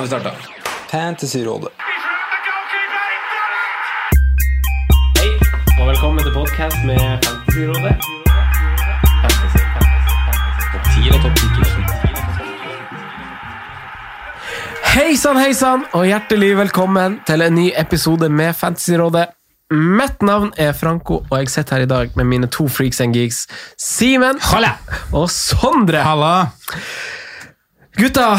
Nå har vi starta. Fantasyrådet. Hei, og velkommen til podkast med Fantasyrådet. Fantasy, fantasy, fantasy. Topp 10 og topp 10 Hei sann, hei sann, og hjertelig velkommen til en ny episode med Fantasyrådet. Mitt navn er Franco, og jeg sitter her i dag med mine to freaks and geeks, Simen og Sondre. Gutta,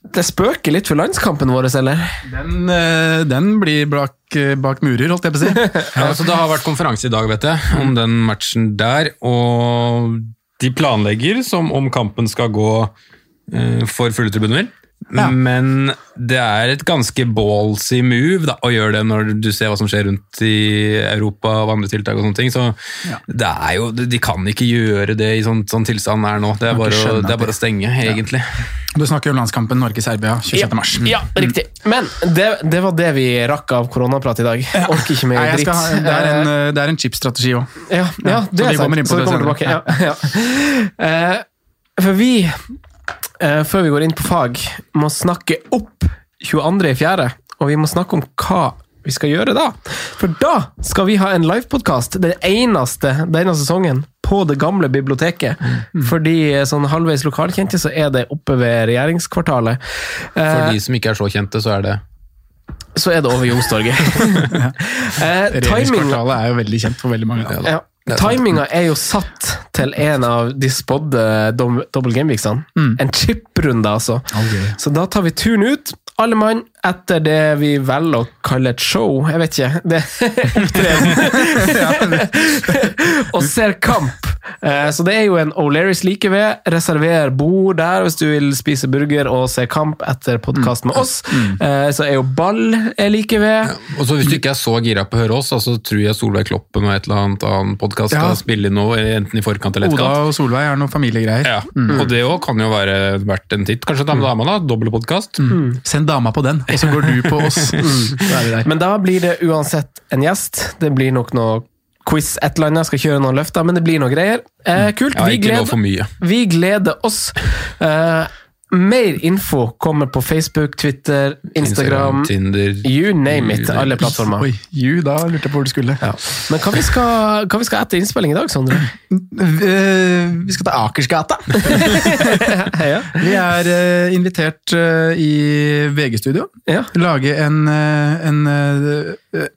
det spøker litt for landskampen vår, eller? Den, eh, den blir bak, eh, bak murer, holdt jeg på å si. Ja, altså, Det har vært konferanse i dag, vet jeg, om den matchen der. Og de planlegger som om kampen skal gå eh, for fulle tribuner. Ja. Men det er et ganske ballsy move da, å gjøre det når du ser hva som skjer rundt i Europa og andre tiltak. og sånne ting. Så det er jo, De kan ikke gjøre det i sånn, sånn tilstand er nå. Det er bare, å, det er bare å stenge, egentlig. Du snakker om landskampen Norge-Serbia 26. mars. Ja, riktig. Men det, det var det vi rakk av koronaprat i dag. Orker ikke mer dritt. ha- det er en, eh, det er en chipstrategi òg. Ja, ja, Ja, det er vi sant. Så vi kommer tilbake. Ja, ja. Eh, for vi, eh, før vi går inn på fag, må snakke opp 22.4., og vi må snakke om hva vi skal gjøre da. For da skal vi ha en livepodkast, den eneste denne sesongen, på det gamle biblioteket. Mm. Fordi eh, sånn halvveis lokalkjente, så er det oppe ved regjeringskvartalet. Eh, For de som ikke er så kjente, så er det så er det over Youngstorget. ja. Regjeringskvartalet er jo veldig kjent for veldig mange. ja. Timinga er jo satt til en av de spådde dobbel gameweeksene. game-viksene. En chip-runde, altså. Så da tar vi turen ut, alle mann, etter det vi velger å kalle et show. Jeg vet ikke. Det Opptreden. og ser kamp. Eh, Så det er jo en O'Learys like ved. Reserver bord der hvis du vil spise burger og se kamp etter podkast med oss. Eh, Så er jo ball er like ved. Og så Hvis du ikke er så gira på å høre oss, så tror jeg Solveig Kloppen og et eller annet annen podkast Ja. skal spille inn noe, enten i forkant eller Oda og Solveig er noen familiegreier. Ja, Og det òg kan jo være verdt en titt. Kanskje ta med dama, da? Dobbel podkast. Send dama på den, og så går du på oss. Der. Men da blir det uansett en gjest. Det blir nok noe quiz, et eller annet. Skal kjøre noen løfter, men det blir noe greier. Eh, kult. Ja, vi, gleder, vi gleder oss. Eh, mer info kommer på Facebook, Twitter, Instagram. Tinder You name it. Alle plattformer. Oi, you, da lurte jeg på hvor du skulle. Ja. Men hva vi, skal, hva vi skal etter innspilling i dag, Sondre? Eh, Vi skal til Akersgata. ja. Vi er eh, invitert eh, i VG-studio. Ja. Lage en, en,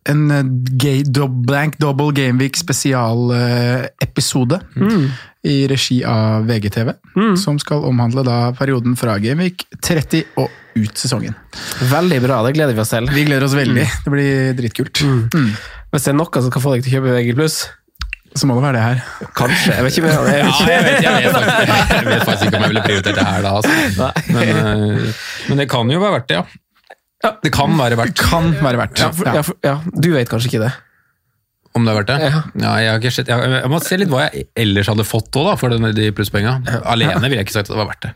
en eh, gay blank double Gameweek spesialepisode i regi av VGTV. Som skal omhandle da perioden fra Gameweek 30 og ut sesongen. Veldig bra, det gleder vi oss til. Vi gleder oss veldig. Det blir dritkult. Mm. Hvis det er noe som kan få deg til å kjøpe VG+, Så må det være det her. kanskje. Jeg vet ikke. Jeg Ja, vet ikke. jeg vet, jeg, vet faktisk, jeg vet faktisk ikke om jeg ville prioritert det her da. Altså. Men, eh, men det kan jo være verdt det, ja. Det kan være verdt Kan være verdt. Ja, for, ja, for, ja, du vet kanskje ikke det. om det er verdt det. Ja. Ja, jeg, har ikke sett, jeg, jeg må se litt hva jeg ellers hadde fått da, for denne, de plusspenga. Alene ville jeg ikke sagt at det var verdt det.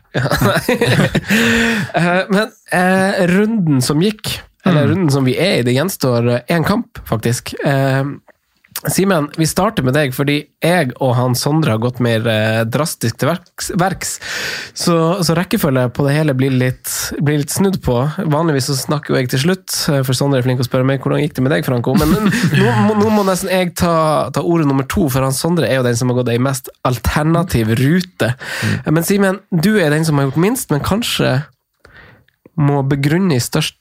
Eh, Men eh, runden som gikk, eller Mm. runden som vi er i, det gjenstår én kamp, faktisk. Eh, Simen, vi starter med deg, fordi jeg og han Sondre har gått mer eh, drastisk til verks. verks. Så, så rekkefølge på det hele blir litt, blir litt snudd på. Vanligvis så snakker jo jeg til slutt, eh, for Sondre er flink å spørre meg hvordan gikk det med deg, Franco. Men nå, må, nå må nesten jeg ta, ta ordet nummer to, for han Sondre er jo den som har gått ei mest alternativ rute. Men Simen, du er den som har gjort minst, men kanskje må begrunne i størst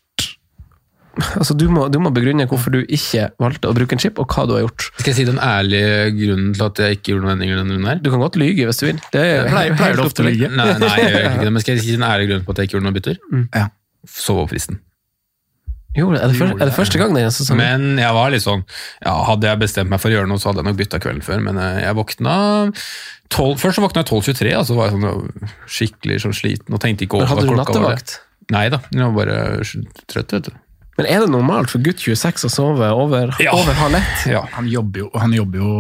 Altså, du, må, du må begrunne hvorfor du ikke valgte å bruke en chip, og hva du har gjort. Skal jeg si den ærlige grunnen til at jeg ikke gjorde noen endringer denne runden her? Du kan godt lyge hvis du vil. Det er Pleier, pleier du ofte å lyge. Nei, nei, jeg gjør ikke det, men skal jeg si den ærlige grunnen på at jeg ikke gjorde noen bytter? Ja. Sov opp fristen. Jo, er det, første, er det første gang denne sesongen? Men jeg var litt sånn ja, Hadde jeg bestemt meg for å gjøre noe, så hadde jeg nok bytta kvelden før. Men eh, jeg våkna 12, Først så våkna jeg 12.23, og så var jeg sånn skikkelig sånn sliten og tenkte ikke Men over hadde hva du klokka var. nattevakt? Nei da, jeg var bare trøtt, vet du. Men er det normalt for gutt 26 å sove over, Ja. over halv ett? Ja. Han jobber jo, han jobber jo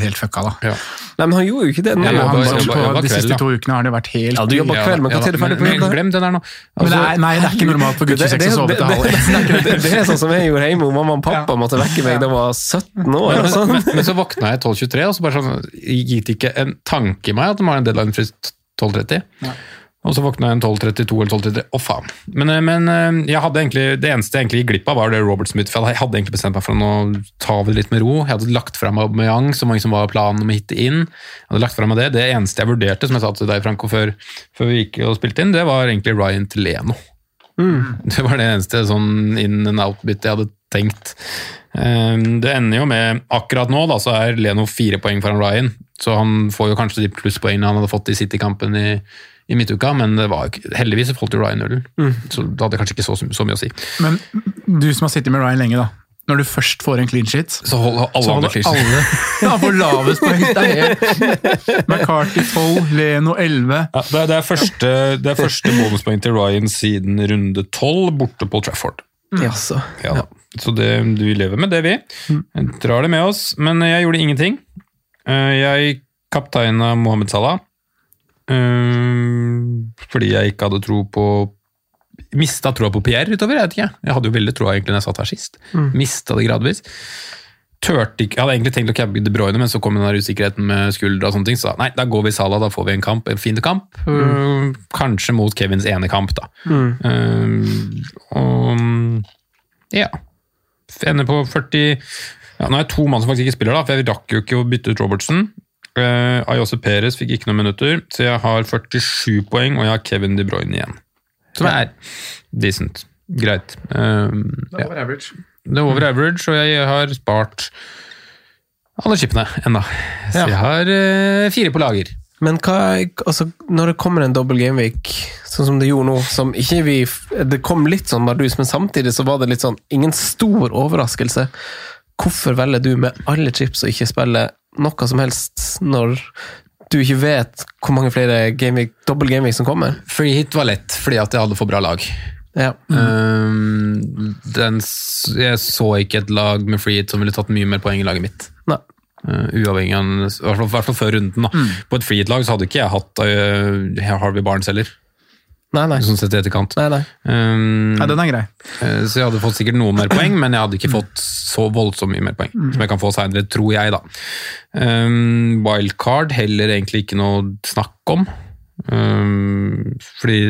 helt fucka, da. ja. Nei, men han gjorde jo ikke det. Nå, Ja, han, på de siste kveld, to ukene har det vært helt Ja, du jobber kveld, men tid er du ferdig på men, jobb? Glem det der nå. Altså, men nei, nei, det er ikke normalt for gutt 26 å sove til halv ett. det, er sånn som jeg gjorde hjemme, hvor mamma og pappa måtte vekke meg da jeg var 17 år. Og sånn. men, men så våkna jeg 12.23, og så bare sånn, gitt ikke en tanke i meg at de har en deadline frist 12.30. Og så våkna jeg en 12.32 eller 12.33. Å, faen. Men, eh, men eh, jeg hadde egentlig, det eneste jeg egentlig gikk glipp av, var det Robert Smith. For jeg hadde egentlig bestemt meg for å ta det litt med ro. Jeg hadde lagt fram Aubameyang, så mange som var planen om å hitte inn. Jeg hadde lagt frem meg det. Det eneste jeg vurderte, som jeg sa til deg, Franco, før, før vi gikk og spilte inn, det var egentlig Ryan Teleno. Det var det eneste sånn in and out-bit jeg hadde tenkt. Eh, Det ender jo med Akkurat nå da, så er Leno fire poeng foran Ryan, så han får jo kanskje de plusspoengene han hadde fått i City-kampen i, i midtuka, men det var heldigvis falt jo Ryan nullen, så det hadde kanskje ikke så, så mye å si. Men du som har sittet med Ryan lenge, da. Når du først får en clean sheet, Så holder alle så andre holder clean sheet. alle Han får lavest poeng. Det er helt McCarty 12, Leno 11. Ja, det, er, det, er første, det er første bonuspoeng til Ryan siden runde 12, borte på Trafford. Jaså. Ja, da. Så det, vi lever med det, vi. Drar det med oss. Men jeg gjorde ingenting. Eh, Jeg kapteina Mohammed Salah. Eh, Fordi jeg ikke hadde tro på Mista troa på Pierre utover, jeg vet ikke. Jeg hadde jo veldig troa egentlig når jeg satt her sist. Mista det gradvis. Tørte ikke, Jeg hadde egentlig tenkt å cappe De Bruyne, men så kom den der usikkerheten med skuldra og sånne ting. Så nei, da går vi i Salah, da får vi en kamp, en fin kamp. Eh, Kanskje mot Kevins ene kamp, da. Eh, og ja. Ender på 40 ja, Nå er jeg to mann som faktisk ikke spiller, da, for jeg rakk jo ikke å bytte ut Robertson. Uh, Ayose Perez fikk ikke noen minutter, så jeg har 47 poeng, og jeg har Kevin De Bruyne igjen. Som er decent. Greit. Um, ja. Det er over average, og jeg har spart alle chipene ennå. Så Ja. jeg har uh, fire på lager. Men hva, altså, når det kommer en dobbel gameweek, sånn som det gjorde nå som ikke vi, Det kom litt sånn bardus, men samtidig så var det litt sånn ingen stor overraskelse. Hvorfor velger du med alle chips å ikke spille noe som helst når du ikke vet hvor mange flere gameweek, dobbel gameweek som kommer? Free hit var lett, fordi at jeg hadde for bra lag. Ja. Um, den, jeg så ikke et lag med free hit som ville tatt mye mer poeng i laget mitt. Nei. Uh, uavhengig av, i hvert fall, før runden. Da. På et free hit-lag så hadde ikke jeg hatt uh, Harvey Barnes heller, Nei, nei. sånn sett i etterkant. nei, nei. Um, Nei, den er grei. uh, så jeg hadde fått sikkert noen mer poeng, men jeg hadde ikke fått så voldsomt mye mer poeng. Som jeg kan få seinere, tror jeg, da. Um, wildcard heller egentlig ikke noe snakk om. Um, fordi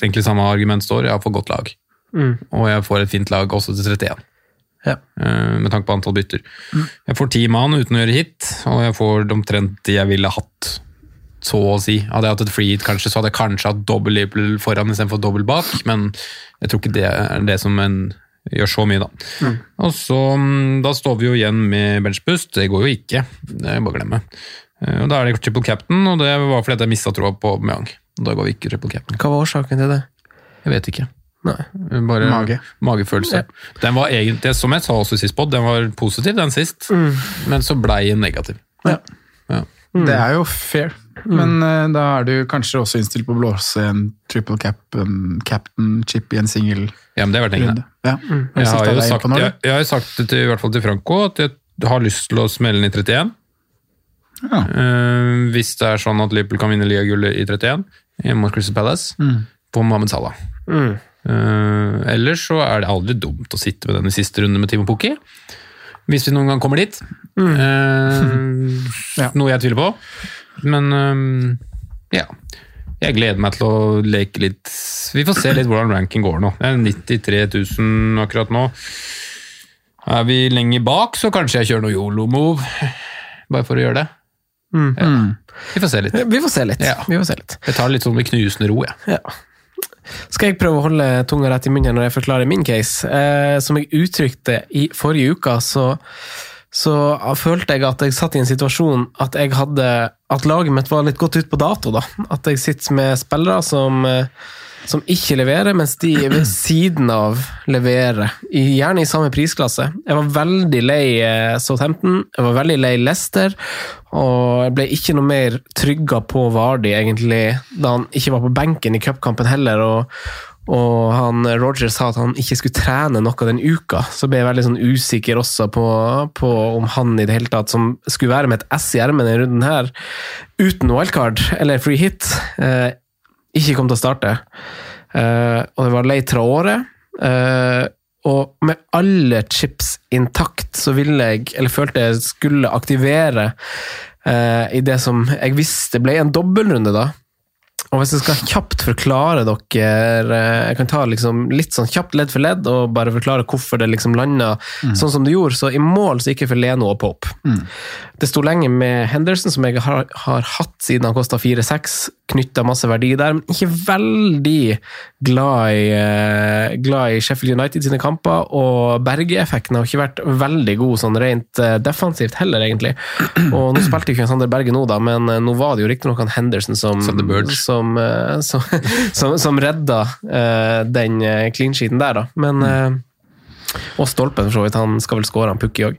egentlig samme argument står, jeg har for godt lag. Mm. Og jeg får et fint lag også til 31. Ja. eh, med tanke på antall bytter. Jeg får ti mann uten å gjøre hit, og jeg får omtrent de jeg ville hatt. Så å si. Hadde jeg hatt et free hit, kanskje, så hadde jeg kanskje hatt dobbel Liverpool foran istedenfor dobbel bak, men jeg tror ikke det er det som en, gjør så mye, da. Og så, mm, Da står vi jo igjen med benchboost. Det går jo ikke. Det er bare å glemme. Eh, Og Da er det triple captain, og det var fordi jeg mista troa på Myang. Da går vi ikke triple captain. Hva var årsaken til det? Jeg vet ikke. Nei. Bare Mage. magefølelse. Den var egentlig, som jeg sa også sist pod, den var positiv den sist, men så blei den negativ. Ja. Ja. Det er jo fair. Men uh, da er du kanskje også innstilt på å blåse en triple cap, en captain chip i en singel Ja, men det har vært lenge. runde. Ja. Jeg har jo sagt, jeg, jeg har jo sagt det til, i hvert fall til Franco, at jeg har lyst til å smelle den i 31. Ja. Uh, hvis det er sånn at Liverpool kan vinne ligagullet i 31, hjemme mot Crystal Palace, på Mohammed Salah. Mm. Uh, ellers så er det aldri dumt å sitte med den i siste runde med Timo Pukki. Hvis vi noen gang kommer dit. Eh, Ja. Noe jeg tviler på. Men um, ja. Jeg gleder meg til å leke litt Vi får se litt hvordan ranking går nå. Det er 93 000 akkurat nå. Er vi lenge bak, så kanskje jeg kjører noe yolo-move. Bare for å gjøre det. Ja. Vi får se litt. Vi får se litt. Ja. Vi får se litt. Jeg tar det litt sånn med knusende ro, jeg. Ja. skal jeg prøve å holde tunga rett i munnen når jeg forklarer min case. Eh, som jeg uttrykte i forrige uke, så, så følte jeg at jeg satt i en situasjon at jeg hadde At laget mitt var litt godt ut på dato. da. At jeg sitter med spillere som eh, som ikke leverer, mens de ved siden av leverer. Gjerne i samme prisklasse. Jeg var veldig lei eh, Southampton, jeg var veldig lei Leicester, og jeg ble ikke noe mer trygga på Vardi, egentlig, da han ikke var på benken i cupkampen heller. og og han, Roger sa at han ikke skulle trene noe den uka, så ble jeg veldig sånn usikker også på, på, om han i det hele tatt, som skulle være med et S i ermet denne runden her, uten wildcard eller free hit, eh, ikke kom til å starte. Eh, og det var leit fra året. Eh, og med alle chips intakt så ville jeg, eller følte jeg skulle aktivere uh, i det som jeg visste ble en dobbeltrunde, da. Og hvis jeg skal kjapt forklare dere Jeg kan ta liksom litt sånn kjapt ledd for ledd og bare forklare hvorfor det liksom landa mm. sånn som det gjorde. Så i mål så gikk jeg for Leno og Pope. Mm. Det sto lenge med Henderson, som jeg har, har hatt siden han kosta 4-6. Knytta masse verdi der, men ikke veldig glad i, uh, glad i Sheffield United sine kamper. Og Berge-effekten har ikke vært veldig god sånn rent uh, defensivt heller, egentlig. Og nå spilte ikke Sander Berge nå, da, men uh, nå var det jo riktignok Henderson som, som, som, som, som redda den clean sheeten der, da. Men og Stolpen, for så vidt. Han skal vel skåre, han Pukki òg.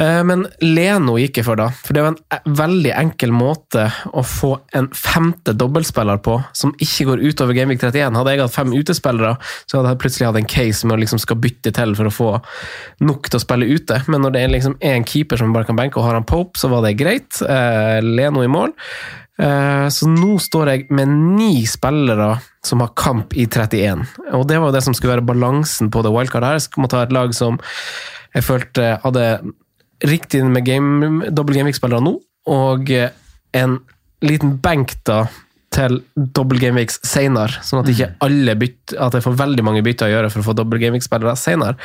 Eh, men Leno gikk jeg for, da. For det var en e- veldig enkel måte å få en femte dobbeltspiller på, som ikke går utover Gamevik 31. Hadde jeg hatt fem utespillere, så hadde jeg plutselig hatt en case med å liksom skal bytte til for å få nok til å spille ute. Men når det er liksom én keeper som bare kan benke, og har han Pope, så var det greit. Eh, Leno i mål. Eh, så nå står jeg med ni spillere som har kamp i 31. Og det var jo det som skulle være balansen på det wildcard her. Jeg skulle ta et lag som jeg følte hadde riktig med game, dobbel gameweek-spillere nå, og en liten benk da til dobbel gameweeks senere, sånn at ikke alle bytter, at jeg får veldig mange bytter å gjøre for å få dobbel gameweek-spillere senere.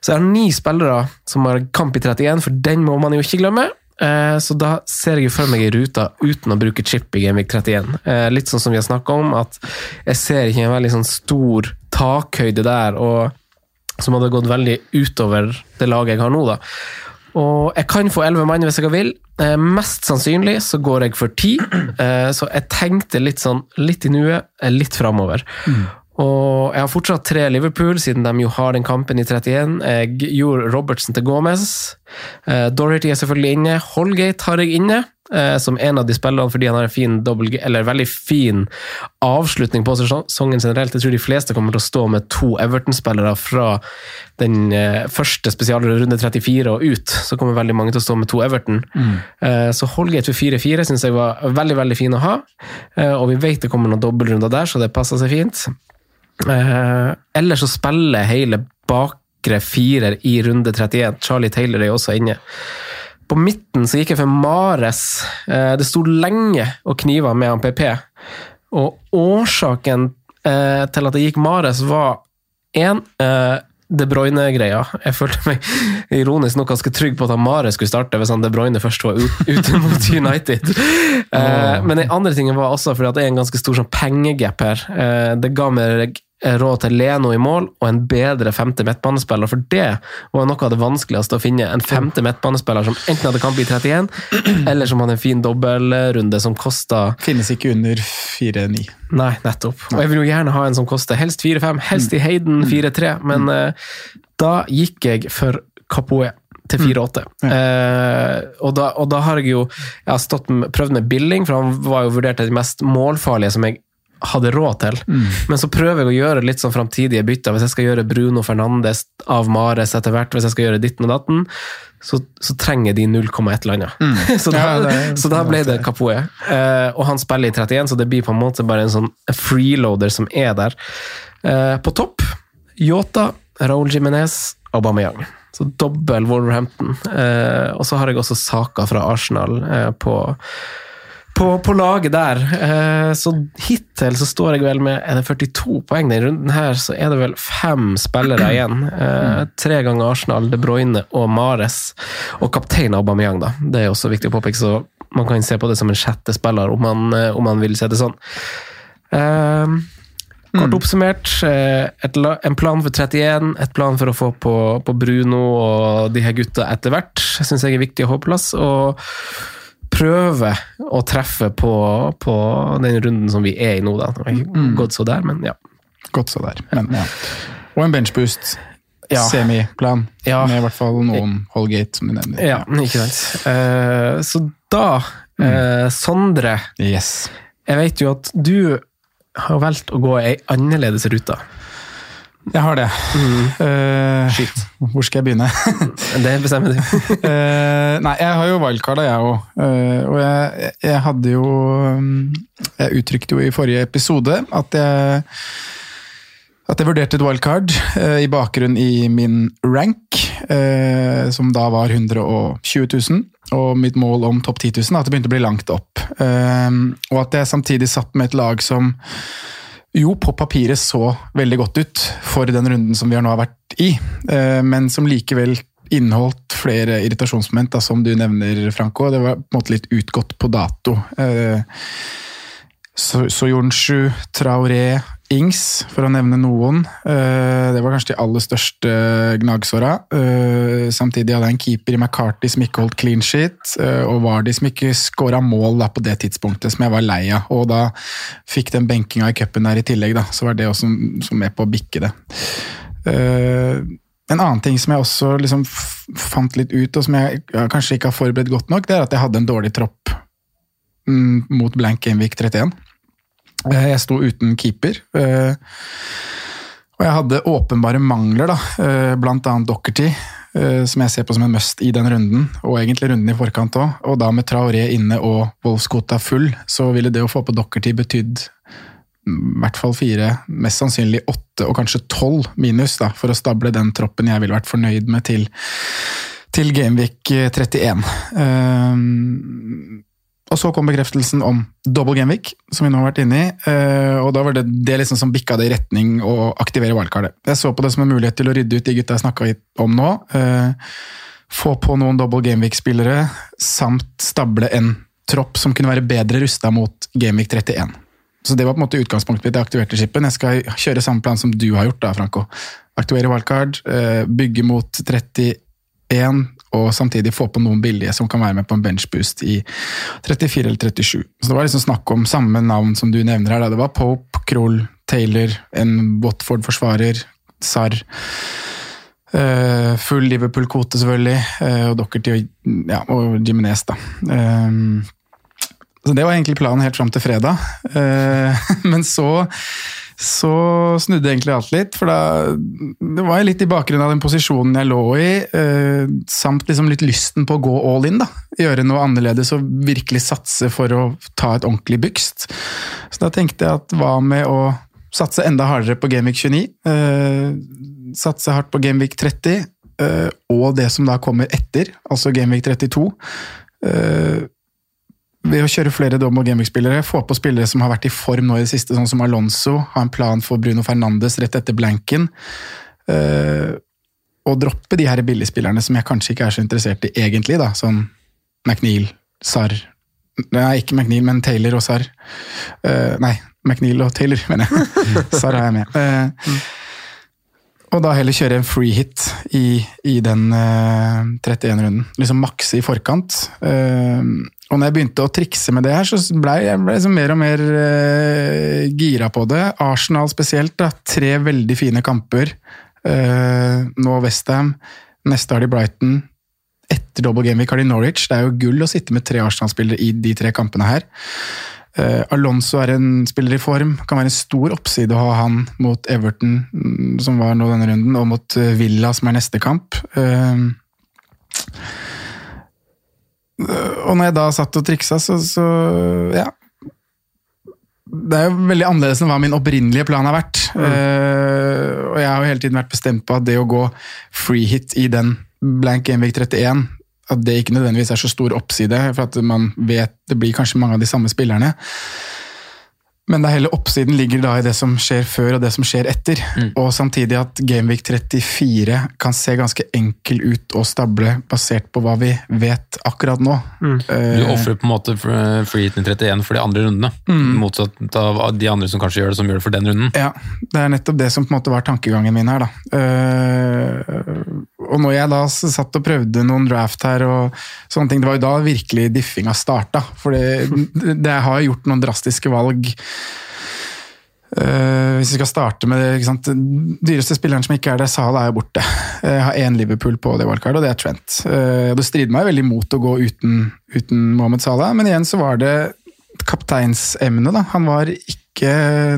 Så jeg har ni spillere som har kamp i 31, for den må man jo ikke glemme. Eh, så da ser jeg for meg ei rute uten å bruke chip i Gamevik 31. Eh, litt sånn som vi har snakka om, at jeg ser ikke en veldig sånn stor takhøyde der, og som hadde gått veldig utover det laget jeg har nå. da. Og jeg kan få elleve mann hvis jeg vil. Eh, mest sannsynlig så går jeg for ti. Så jeg tenkte litt sånn litt i nuet, litt framover. Mm. Og jeg har fortsatt tre Liverpool, siden de jo har den kampen i 31. Jeg gjorde Robertsen til Gomez. Uh, Dorothy er selvfølgelig inne. Holgate har jeg inne, uh, som en av de spillerne fordi han har en fin dobbelt, eller veldig fin avslutning på sesongen generelt. Jeg tror de fleste kommer til å stå med to Everton-spillere fra den første første spesialrunde 34 og ut. Så kommer veldig mange til å stå med to Everton. Mm. så Holgate for 4-4 syns jeg var veldig veldig fin å ha. og vi vet det kommer noen dobbeltrunder der, så det passer seg fint. Eh, ellers så spiller hele bakre firer i runde 31. Charlie Taylor er også inne. På midten så gikk jeg for Mares. Eh, det sto lenge og kniva med han PP. Og årsaken eh, til at det gikk Mares, var én De Bruyne-greia. Jeg følte meg ironisk nok ganske trygg på at Mare skulle starte hvis han De Bruyne først var ute mot United. Eh, men den andre tingen var også fordi at det er en ganske stor sånn pengegap her. Eh, det ga meg råd til Leno i mål og en bedre femte midtbanespiller, for det var noe av det vanskeligste å finne. En femte midtbanespiller som enten hadde kamp i 31, eller som hadde en fin dobbeltrunde som kosta Finnes ikke under 4-9. Nei, nettopp. Og jeg vil jo gjerne ha en som koster helst 4-5, helst i Heiden 4-3, mm. men uh, da gikk jeg for Kapoe til 4-8. Mm. Eh, og, og, da, har jeg jo jeg har stått, prøvd med Billing, for han var jo vurdert til de mest målfarlige som jeg hadde råd til. Mm. Men så prøver jeg å gjøre litt sånn framtidige bytter. Hvis jeg skal gjøre Bruno Fernandes av Mares etter hvert, hvis jeg skal gjøre ditten og datten, så, så trenger de 0,1 eller annet. Mm. så, da, ja, det, så, da, ble det Kapoe. Uh, og han spiller i 31, så det blir på en måte bare en sånn freeloader som er der. Uh, på topp Yota, Raúl Jiminez, Aubameyang. Så dobbel Wolverhampton. Uh, og så har jeg også Saka fra Arsenal på på, på, laget der. Eh, så hittil så står jeg vel med er det 42 poeng denne runden her, så er det vel fem spillere igjen. Eh, tre ganger Arsenal, De Bruyne og Mares. Og kaptein Aubameyang, da. Det er også viktig å påpeke, så man kan se på det som en sjette spiller, om man, eh, om man vil se det sånn. Kort oppsummert, eh, et, en plan for 31, et plan for å få på, på Bruno og de her gutta etter hvert, syns jeg er viktig å ha på plass. Og prøve å treffe på, på den runden som vi er i nå, da. Det Godt så der, men ja. Godt så der. Men, ja. Og en benchboost. Ja. Semiplan. Ja. Med i hvert fall noen Holgate, som du nevner. Ja, ikke sant. Uh, så da, uh, Sondre, Yes. jeg vet jo at du har valgt å gå ei annerledes rute. Jeg har det. Mm. Shit. hvor skal jeg begynne? Det bestemmer du. uh, nei, jeg har jo wildcarda, jeg òg. og jeg, jeg hadde jo um, Jeg uttrykte jo i forrige episode at jeg at jeg vurderte et wildcard eh, i bakgrunn i min rank, eh, som da var 120 000, og mitt mål om topp 10 000, at det begynte å bli langt opp. Eh, og at jeg samtidig satt med et lag som jo på papiret så veldig godt ut for den runden som vi har nå har vært i, eh, men som likevel inneholdt flere irritasjonsmoment, som du nevner, Franco. Det var på en måte litt utgått på dato. Så, So- Soyuncu, Traoré, Ings, for å nevne noen. Eh, Det var kanskje de aller største gnagsåra. Eh, Samtidig hadde jeg en keeper i McCarty som ikke holdt clean sheet, eh, og Vardy som ikke skåra mål da på det tidspunktet, som jeg var lei av. Og da fikk den benkinga i cupen der i tillegg, da, så var det også med på å bikke det. Eh, en annen ting som jeg også liksom fant litt ut, og som jeg kanskje ikke har forberedt godt nok, det er at jeg hadde en dårlig tropp mm, mot blank Gameweek 31. Eh, Jeg sto uten keeper. eh, Og jeg hadde åpenbare mangler, da, eh, blant annet Dockerty, som jeg ser på som en must i den runden, og egentlig runden i forkant òg. Og da med Traoré inne og Wolfskota full, så ville det å få på Dockerty betydd i hvert fall fire, mest sannsynlig åtte og kanskje tolv minus, da, for å stable den troppen jeg ville vært fornøyd med til, til Gameweek 31. Og så kom bekreftelsen om double gameweek, som vi nå har vært inne i. eh, og da var det det liksom som bikka det i retning å aktivere wildcardet. Jeg så på det som en mulighet til å rydde ut de gutta jeg snakka om nå. eh, få på noen double gameweek-spillere, samt stable en tropp som kunne være bedre rusta mot gameweek 31. Så det var på en måte utgangspunktet mitt. Jeg aktiverte skipen. Jeg skal kjøre samme plan som du har gjort, da, Franco. Aktivere wildcard, eh, bygge mot 31, og samtidig få på noen billige som kan være med på en benchboost i 34 eller 37. Så det var liksom snakk om samme navn som du nevner her. Det var Pope, Kroll, Taylor, en Watford-forsvarer, Sarr. Eh, full Liverpool-kvote, selvfølgelig. eh, og Dockerty og, ja, og Jiminez, da. Eh, så det var egentlig planen helt fram til fredag. Eh, men så så snudde egentlig alt litt, for da det var jeg litt i bakgrunnen av den posisjonen jeg lå i, eh, samt liksom litt lysten på å gå all in. da, Gjøre noe annerledes og virkelig satse for å ta et ordentlig bygst. Så da tenkte jeg at hva med å satse enda hardere på Gameweek 29? Eh, satse hardt på Gameweek 30, eh, og det som da kommer etter, altså Gameweek 32. Eh, ved å kjøre flere double gameweek-spillere, få på spillere som har vært i form nå i det siste, sånn som Alonso, ha en plan for Bruno Fernandes rett etter blanken, Uh, og droppe de her billigspillerne som jeg kanskje ikke er så interessert i egentlig, da, sånn McNeil, Sarr Nei, ikke McNeil, men Taylor og Sarr. Uh, nei, McNeil og Taylor, mener jeg. Sarr har jeg med. Eh, og da heller kjøre en free hit i, i den eh, 31-runden. Liksom makse i forkant. Eh, og når jeg begynte å trikse med det her, så ble jeg ble liksom mer og mer eh, gira på det. Arsenal spesielt. Da. Tre veldig fine kamper. Eh, nå Westham. Neste har de Brighton. Etter double gameweek har de Norwich. Det er jo gull å sitte med tre Arsenal-spillere i de tre kampene her. Eh, Alonso er en spiller i form. Kan være en stor oppside å ha han mot Everton, mm, som var nå denne runden, og mot eh, Villa, som er neste kamp. Eh, og når jeg da satt og triksa, så, så ja. Det er jo veldig annerledes enn hva min opprinnelige plan har vært. Eh, og jeg har jo hele tiden vært bestemt på at det å gå free hit i den blank Envik 31 at det ikke nødvendigvis er så stor oppside, for at man vet det blir kanskje mange av de samme spillerne. Men det er hele oppsiden ligger da i det som skjer før og det som skjer etter. Og samtidig at Gameweek 34 kan se ganske enkel ut å stable basert på hva vi vet akkurat nå. Du Eh, ofrer på en måte freeheaten i 31 for de andre rundene, motsatt av de andre som kanskje gjør det som gjør det for den runden. Ja, det er nettopp det som på en måte var tankegangen min her, da. Eh, og når jeg da satt og prøvde noen draft her og sånne ting, det var jo da virkelig diffinga starta. For det, det jeg har gjort noen drastiske valg. Uh, hvis vi skal starte med det, ikke sant? Den dyreste spilleren som ikke er der, Salah er jo borte. Jeg har én Liverpool på det wildcardet, og det er Trent. Uh, det strider meg veldig mot å gå uten, uten Mohammed Salah, men igjen så var det kapteinsemne. da. Han var ikke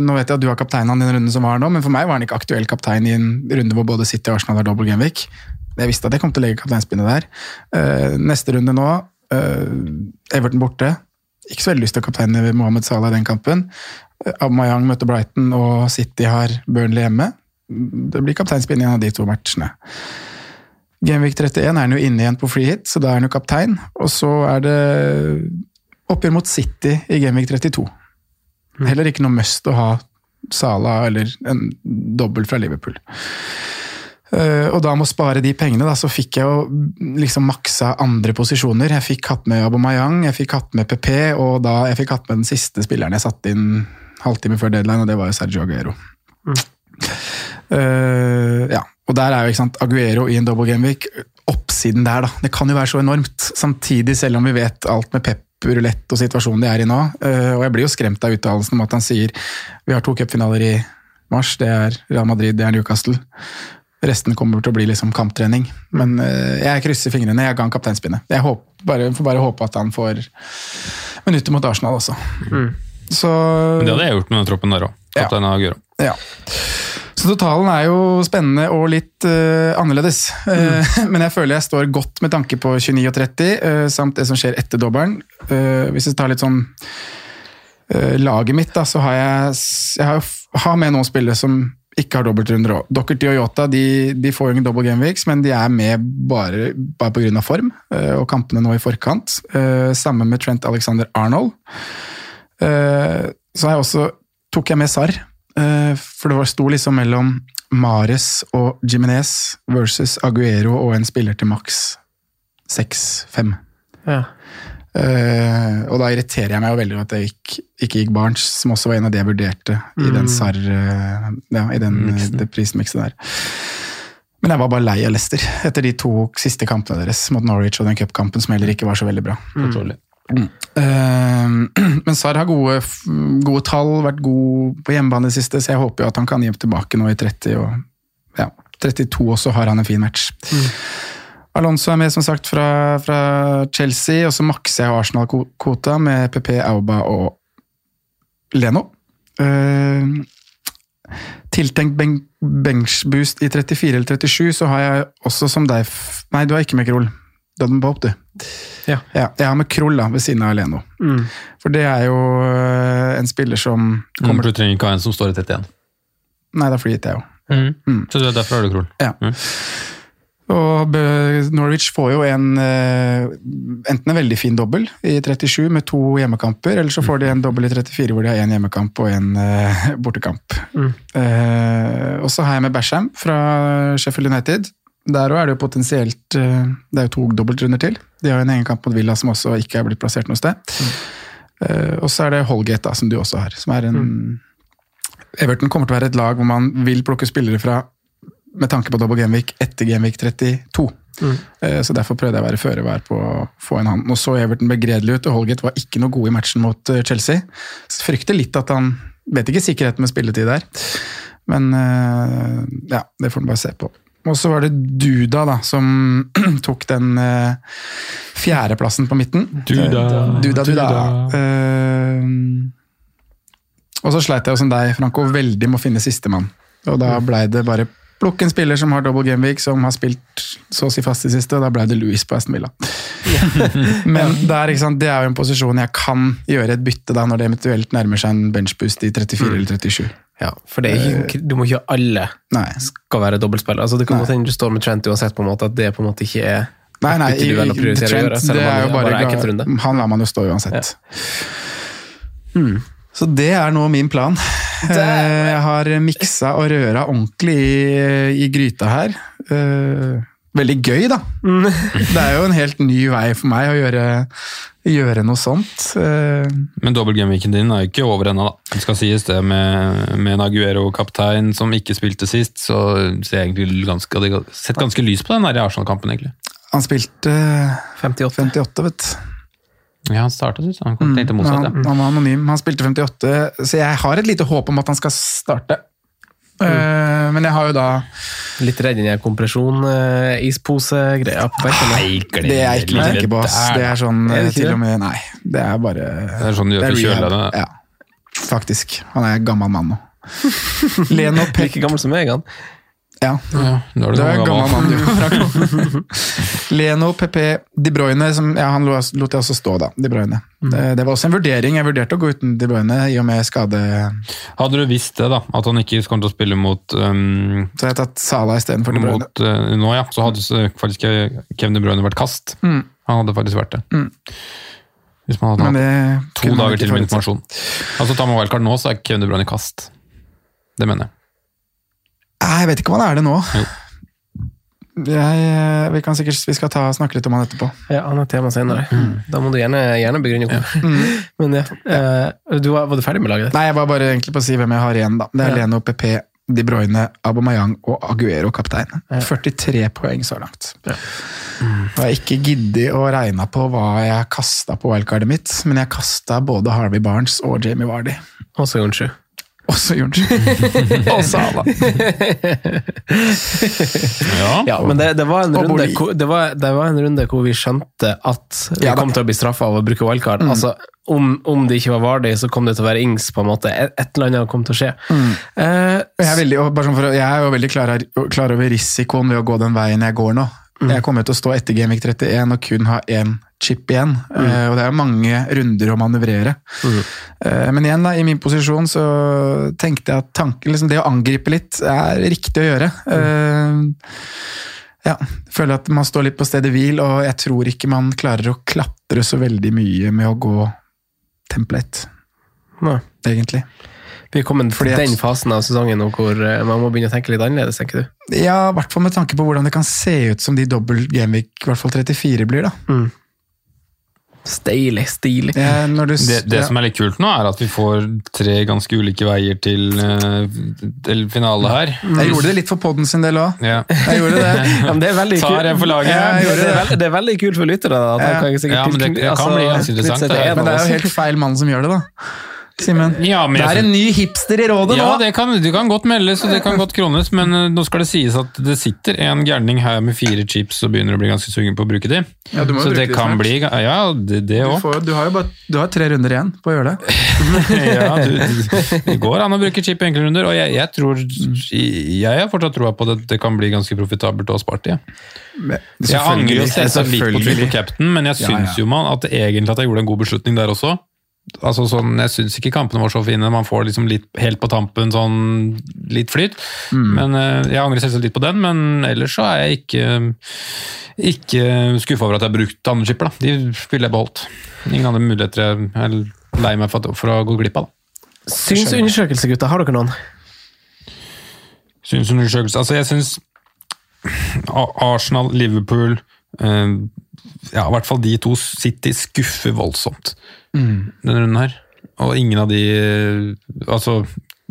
Nå vet jeg at du har kapteinen han i den runden som var nå, men for meg var han ikke aktuell kaptein i en runde hvor både City og Arsenal har double gameweek. Jeg visste at jeg kom til å legge kapteinspinnet der. Uh, neste runde nå, uh, Everton borte. Ikke så veldig lyst til å kapteine Mohammed Salah i den kampen. Uh, Aubameyang møter Brighton, og City har Burnley hjemme. Det blir kapteinspinn i en av de to matchene. Gameweek 31 er han jo inne igjen på free hit, så da er han jo kaptein. Og så er det oppgjør mot City i Gameweek 32. Heller ikke noe must å ha Sala eller en dobbel fra Liverpool. Eh, og da med å spare de pengene, da, så fikk jeg jo liksom maksa andre posisjoner. Jeg fikk hatt med Aubameyang, jeg fikk hatt med PP, og da jeg fikk hatt med den siste spilleren jeg satte inn halvtime før deadline, og det var jo Sergio Aguero. Eh, ja, og der er jo ikke sant, Aguero i en double gameweek. Oppsiden der, da. Det kan jo være så enormt. Samtidig, selv om vi vet alt med Pep rulett og situasjonen de er i nå. Uh, og jeg blir jo skremt av uttalelsen om at han sier vi har to cupfinaler i mars. Det er Real Madrid, det er Newcastle. Resten kommer til å bli liksom kamptrening. Men eh, jeg krysser fingrene. Jeg ga han kapteinspinnet. Jeg håper, bare, får bare håpe at han får minutter mot Arsenal også. Så det hadde jeg gjort med den troppen der òg. Kaptein Aguero. ja. Så totalen er jo spennende og litt uh, annerledes. Eh, men jeg føler jeg står godt med tanke på 29 og 30, uh, samt det som skjer etter dobbelen. Eh, hvis jeg tar litt sånn eh, laget mitt, da, så har jeg, jeg har, har med noen spillere som ikke har dobbeltrunder òg. Dockerty og Yota de, de får jo ingen double gameweeks, men de er med bare, bare pga. form eh, og kampene nå i forkant. Sammen Samme med Trent Alexander Arnold. Eh, Så jeg også, tok jeg med Sarr, eh, for det var sto liksom mellom Mares og Jiminez versus Aguero og en spiller til maks 6-5. Ja. Eh, og da irriterer jeg meg jo veldig over at det ikke, ikke gikk Barents, som også var en av de jeg vurderte i den SAR uh, ja, i den eh, det der. Men jeg var bare lei av Leicester etter de to siste kampene deres mot Norwich og den cupkampen som heller ikke var så veldig bra. Mm. Mm. Uh, men Sar har gode, gode tall, vært god på hjemmebane i det siste, så jeg håper jo at han kan hjem tilbake nå i 30 og ja, 32 også har han en fin match. Alonso er med som sagt fra, fra Chelsea, og så makser jeg Arsenal-kvota med PP, Auba og Leno. Uh, tiltenkt ben benchboost i 34 eller 37, så har jeg også som deg f- Nei, du har ikke med Kroll. Du hadde med Pope, du. Ja. jeg har med Kroll da, ved siden av Leno. For det er jo øh, en spiller som Kommer mm, du trenger ikke ha en som står i 31. Nei, da flyr jeg jo. Så det er derfor har du Kroll. Ja. Og Norwich får jo en eh, enten en veldig fin dobbel i 37 med to hjemmekamper, eller så får de en dobbel i 34 hvor de har én hjemmekamp og en bortekamp. bortekamp. Eh, og så har jeg med Basham fra Sheffield United. Der òg er det jo potensielt eh, Det er jo to dobbeltrunder til. De har jo en egen kamp mot Villa som også ikke er blitt plassert noe sted. Eh, og så er det Holgate, da, som du også har. Som er en Everton kommer til å være et lag hvor man vil plukke spillere fra med tanke på double Genvik etter Genvik 32. Mm. Så derfor prøvde jeg å være føre var på å få en han. Nå så Everton begredelig ut, og Holgate var ikke noe god i matchen mot eh, Chelsea. Så frykter litt at han Vet ikke sikkerheten med spilletid der. Men eh, ja, det får han bare se på. Og så var det Duda da, som tok den uh, fjerdeplassen på midten. Duda. Duda, Duda. Eh, og så sleit jeg jo som deg, Franco, veldig med å finne sistemann. Og da blei det bare plukk en spiller som har double game week, som har spilt så å si fast i siste, og da ble det Louis på Aston Villa. Men der, sant, det er jo en posisjon jeg kan gjøre et bytte da, når det eventuelt nærmer seg en benchboost i 34 eller 37. Ja, for det ikke, du må ikke alle Nei. skal være dobbeltspillere. Altså, det kan godt hende du står med Trent uansett, på en måte, at det på en måte ikke er Nei, nei, prioritere å Trent, gjøre, det er jo bare bare. Han lar man jo stå uansett. Så det er nå min plan. Eh, Jeg har miksa og røra ordentlig i, i gryta her. Eh, Veldig gøy, da. Det er jo en helt ny vei for meg å gjøre, gjøre noe sånt. Eh, Men dobbel gameweeken din er jo ikke over ennå, da. Det skal sies det med, med en Aguero-kaptein som ikke spilte sist, så ser jeg egentlig ganske, sett ganske lys på den der i Arsenal-kampen, egentlig. Han spilte 58. 58, vet du. Ja, han startet ut, så han kom tenkte motsatt, han, ja. han var anonym. Han spilte 58, så jeg har et lite håp om at han skal starte. Eh, men jeg har jo da Litt redd den kompresjon-ispose-greia. Nei, glem Det er ikke noe å tenke på. ass. Det er sånn Er det eh, til og med Nei, det er bare Det er sånn du gjør det for rehab. Ja, faktisk. Han er gammel mann nå. Leno Pek. Like gammel som meg, han. Ja, Ja, nå er du er gammel. mann, du. Leno, PP, De Bruyne som, ja, Han lot jeg også stå, da. De Bruyne. Det, det var også en vurdering. Jeg vurderte å gå uten De Bruyne i og med skade. Hadde du visst det, da, at han ikke kom til å spille mot, um, Så jeg har tatt Sala istedenfor De Bruyne. mot uh, nå, ja, så hadde faktisk Kevin De Bruyne vært kast. Mm. Han hadde faktisk vært det. Hvis man hadde hatt to dager til med informasjon. Altså, tar man wildcard nå, så er Kevin De Bruyne kast. Det mener jeg. Jeg vet ikke om han er det nå. Jo. Jeg, eh, vi kan sikkert vi skal ta, snakke litt om han etterpå. Ja, han er tema senere. Da må du gjerne, gjerne begrunne hvorfor. Men ja, eh, du var, var du ferdig med laget ditt? Nei, jeg var bare egentlig på å si hvem jeg har igjen. da. Det er Ja. Leno, PP, De Bruyne, Abomayang og Aguero kaptein. 43 poeng så langt. Og jeg har ikke giddet å regne på hva jeg kasta på wildcardet mitt, men jeg kasta både Harvey Barnes og Jamie Vardy. Og så Jonsju. Også Jørgensen. og Sala. Ja, men det, det, var en runde, det, var, det var en runde hvor vi skjønte at vi kom til å bli straffa av å bruke wildcard. Mm. Altså, om, om det ikke var Vardi, så kom det til å være Ings. på en måte. Et, et eller annet kom til å skje. Mm. Eh, Jeg er, veldig, og bare sånn for, jeg er jo veldig klar, klar over risikoen ved å gå den veien jeg går nå. Jeg kommer til å stå etter Gamevik 31 og kun ha én chip igjen. Eh, og det er mange runder å manøvrere. Eh, men igjen, da, i min posisjon så tenkte jeg at tanken, liksom det å angripe litt er riktig å gjøre. Eh, ja, føler at man står litt på stedet hvil, og jeg tror ikke man klarer å klatre så veldig mye med å gå template, nei. egentlig. vi er kommet til den fasen av sesongen nå hvor man må begynne å tenke litt annerledes, tenker du? Ja, i hvert fall med tanke på hvordan det kan se ut som de dobbel Gameweek, i hvert fall 34 blir, da. Stilig, stilig. Ja, når du, Det, det ja. som er litt kult nå, er at vi får tre ganske ulike veier til, eh, til finale her. Jeg gjorde det litt for podden sin del òg. Ja. Jeg gjorde det. Ja, men det er veldig Tar en for laget. Ja, det, er veldig, det er veldig kult for lyttere. Da, Ja. kan sikkert Ja, men det- det kan bli ganske interessant, Men det er jo helt feil mann som gjør det, da. Simen. Ja, det er en ny hipster i rådet Ja, nå! det kan, det kan godt meldes og det kan godt krones, men eh, nå skal det sies at det sitter en gærning her med fire chips og begynner å bli ganske sugen på å bruke de. Ja, du må Så bruke det de kan snart. bli Ja, det, det Du, får, du har jo bare du har tre runder igjen på å gjøre det. ja, du- det går an å bruke chip i enkle runder, og jeg, jeg tror Jeg har fortsatt troa på at det kan bli ganske profitabelt å ha spart i. Jeg angrer jo selvsagt litt på triple captain, men jeg Ja, syns ja. jo man at egentlig at jeg gjorde en god beslutning der også. Altså sånn, Jeg syns ikke kampene var så fine. Man får liksom litt helt på tampen sånn litt flyt. Mm. Men eh, Jeg angrer selvsagt litt på den, men ellers så er jeg ikke ikke skuffa over at jeg har brukt andre chipper. da. De ville jeg beholdt. Ingen andre muligheter jeg er lei meg for, for å gå glipp av. da. Synsundersøkelse, gutta. Har dere noen? Synsundersøkelse Altså, jeg syns Arsenal, Liverpool eh, Ja, i hvert fall de to City skuffer voldsomt denne runden her. Og ingen av de Altså,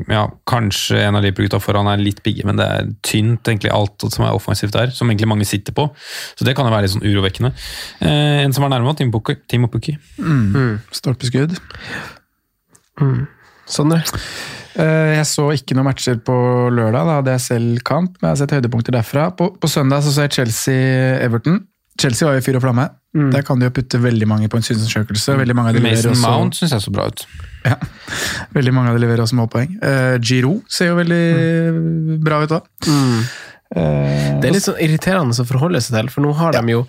ja, kanskje en av Liverpool-gutta foran er litt pigge, men det er tynt, egentlig, alt som er offensivt der. Som egentlig mange sitter på. Så det kan jo være litt sånn urovekkende. Eh, en som er nærme, Team Opuki. Timo Pukki. Stolpeskudd. Sondre? Eh, Jeg så ikke noen matcher på lørdag, da hadde jeg selv kamp. Men jeg har sett høydepunkter derfra. På, på søndag så så jeg Chelsea-Everton. Chelsea var jo i fyr og flamme. Der kan de jo putte veldig mange på en synsundersøkelse. Veldig mange av de Mason også, Mount syns jeg så bra ut. Ja, veldig mange av de leverer også målpoeng. Uh, Giro ser jo veldig bra ut òg. Det er litt sånn irriterende å forholde seg til, for nå har de jo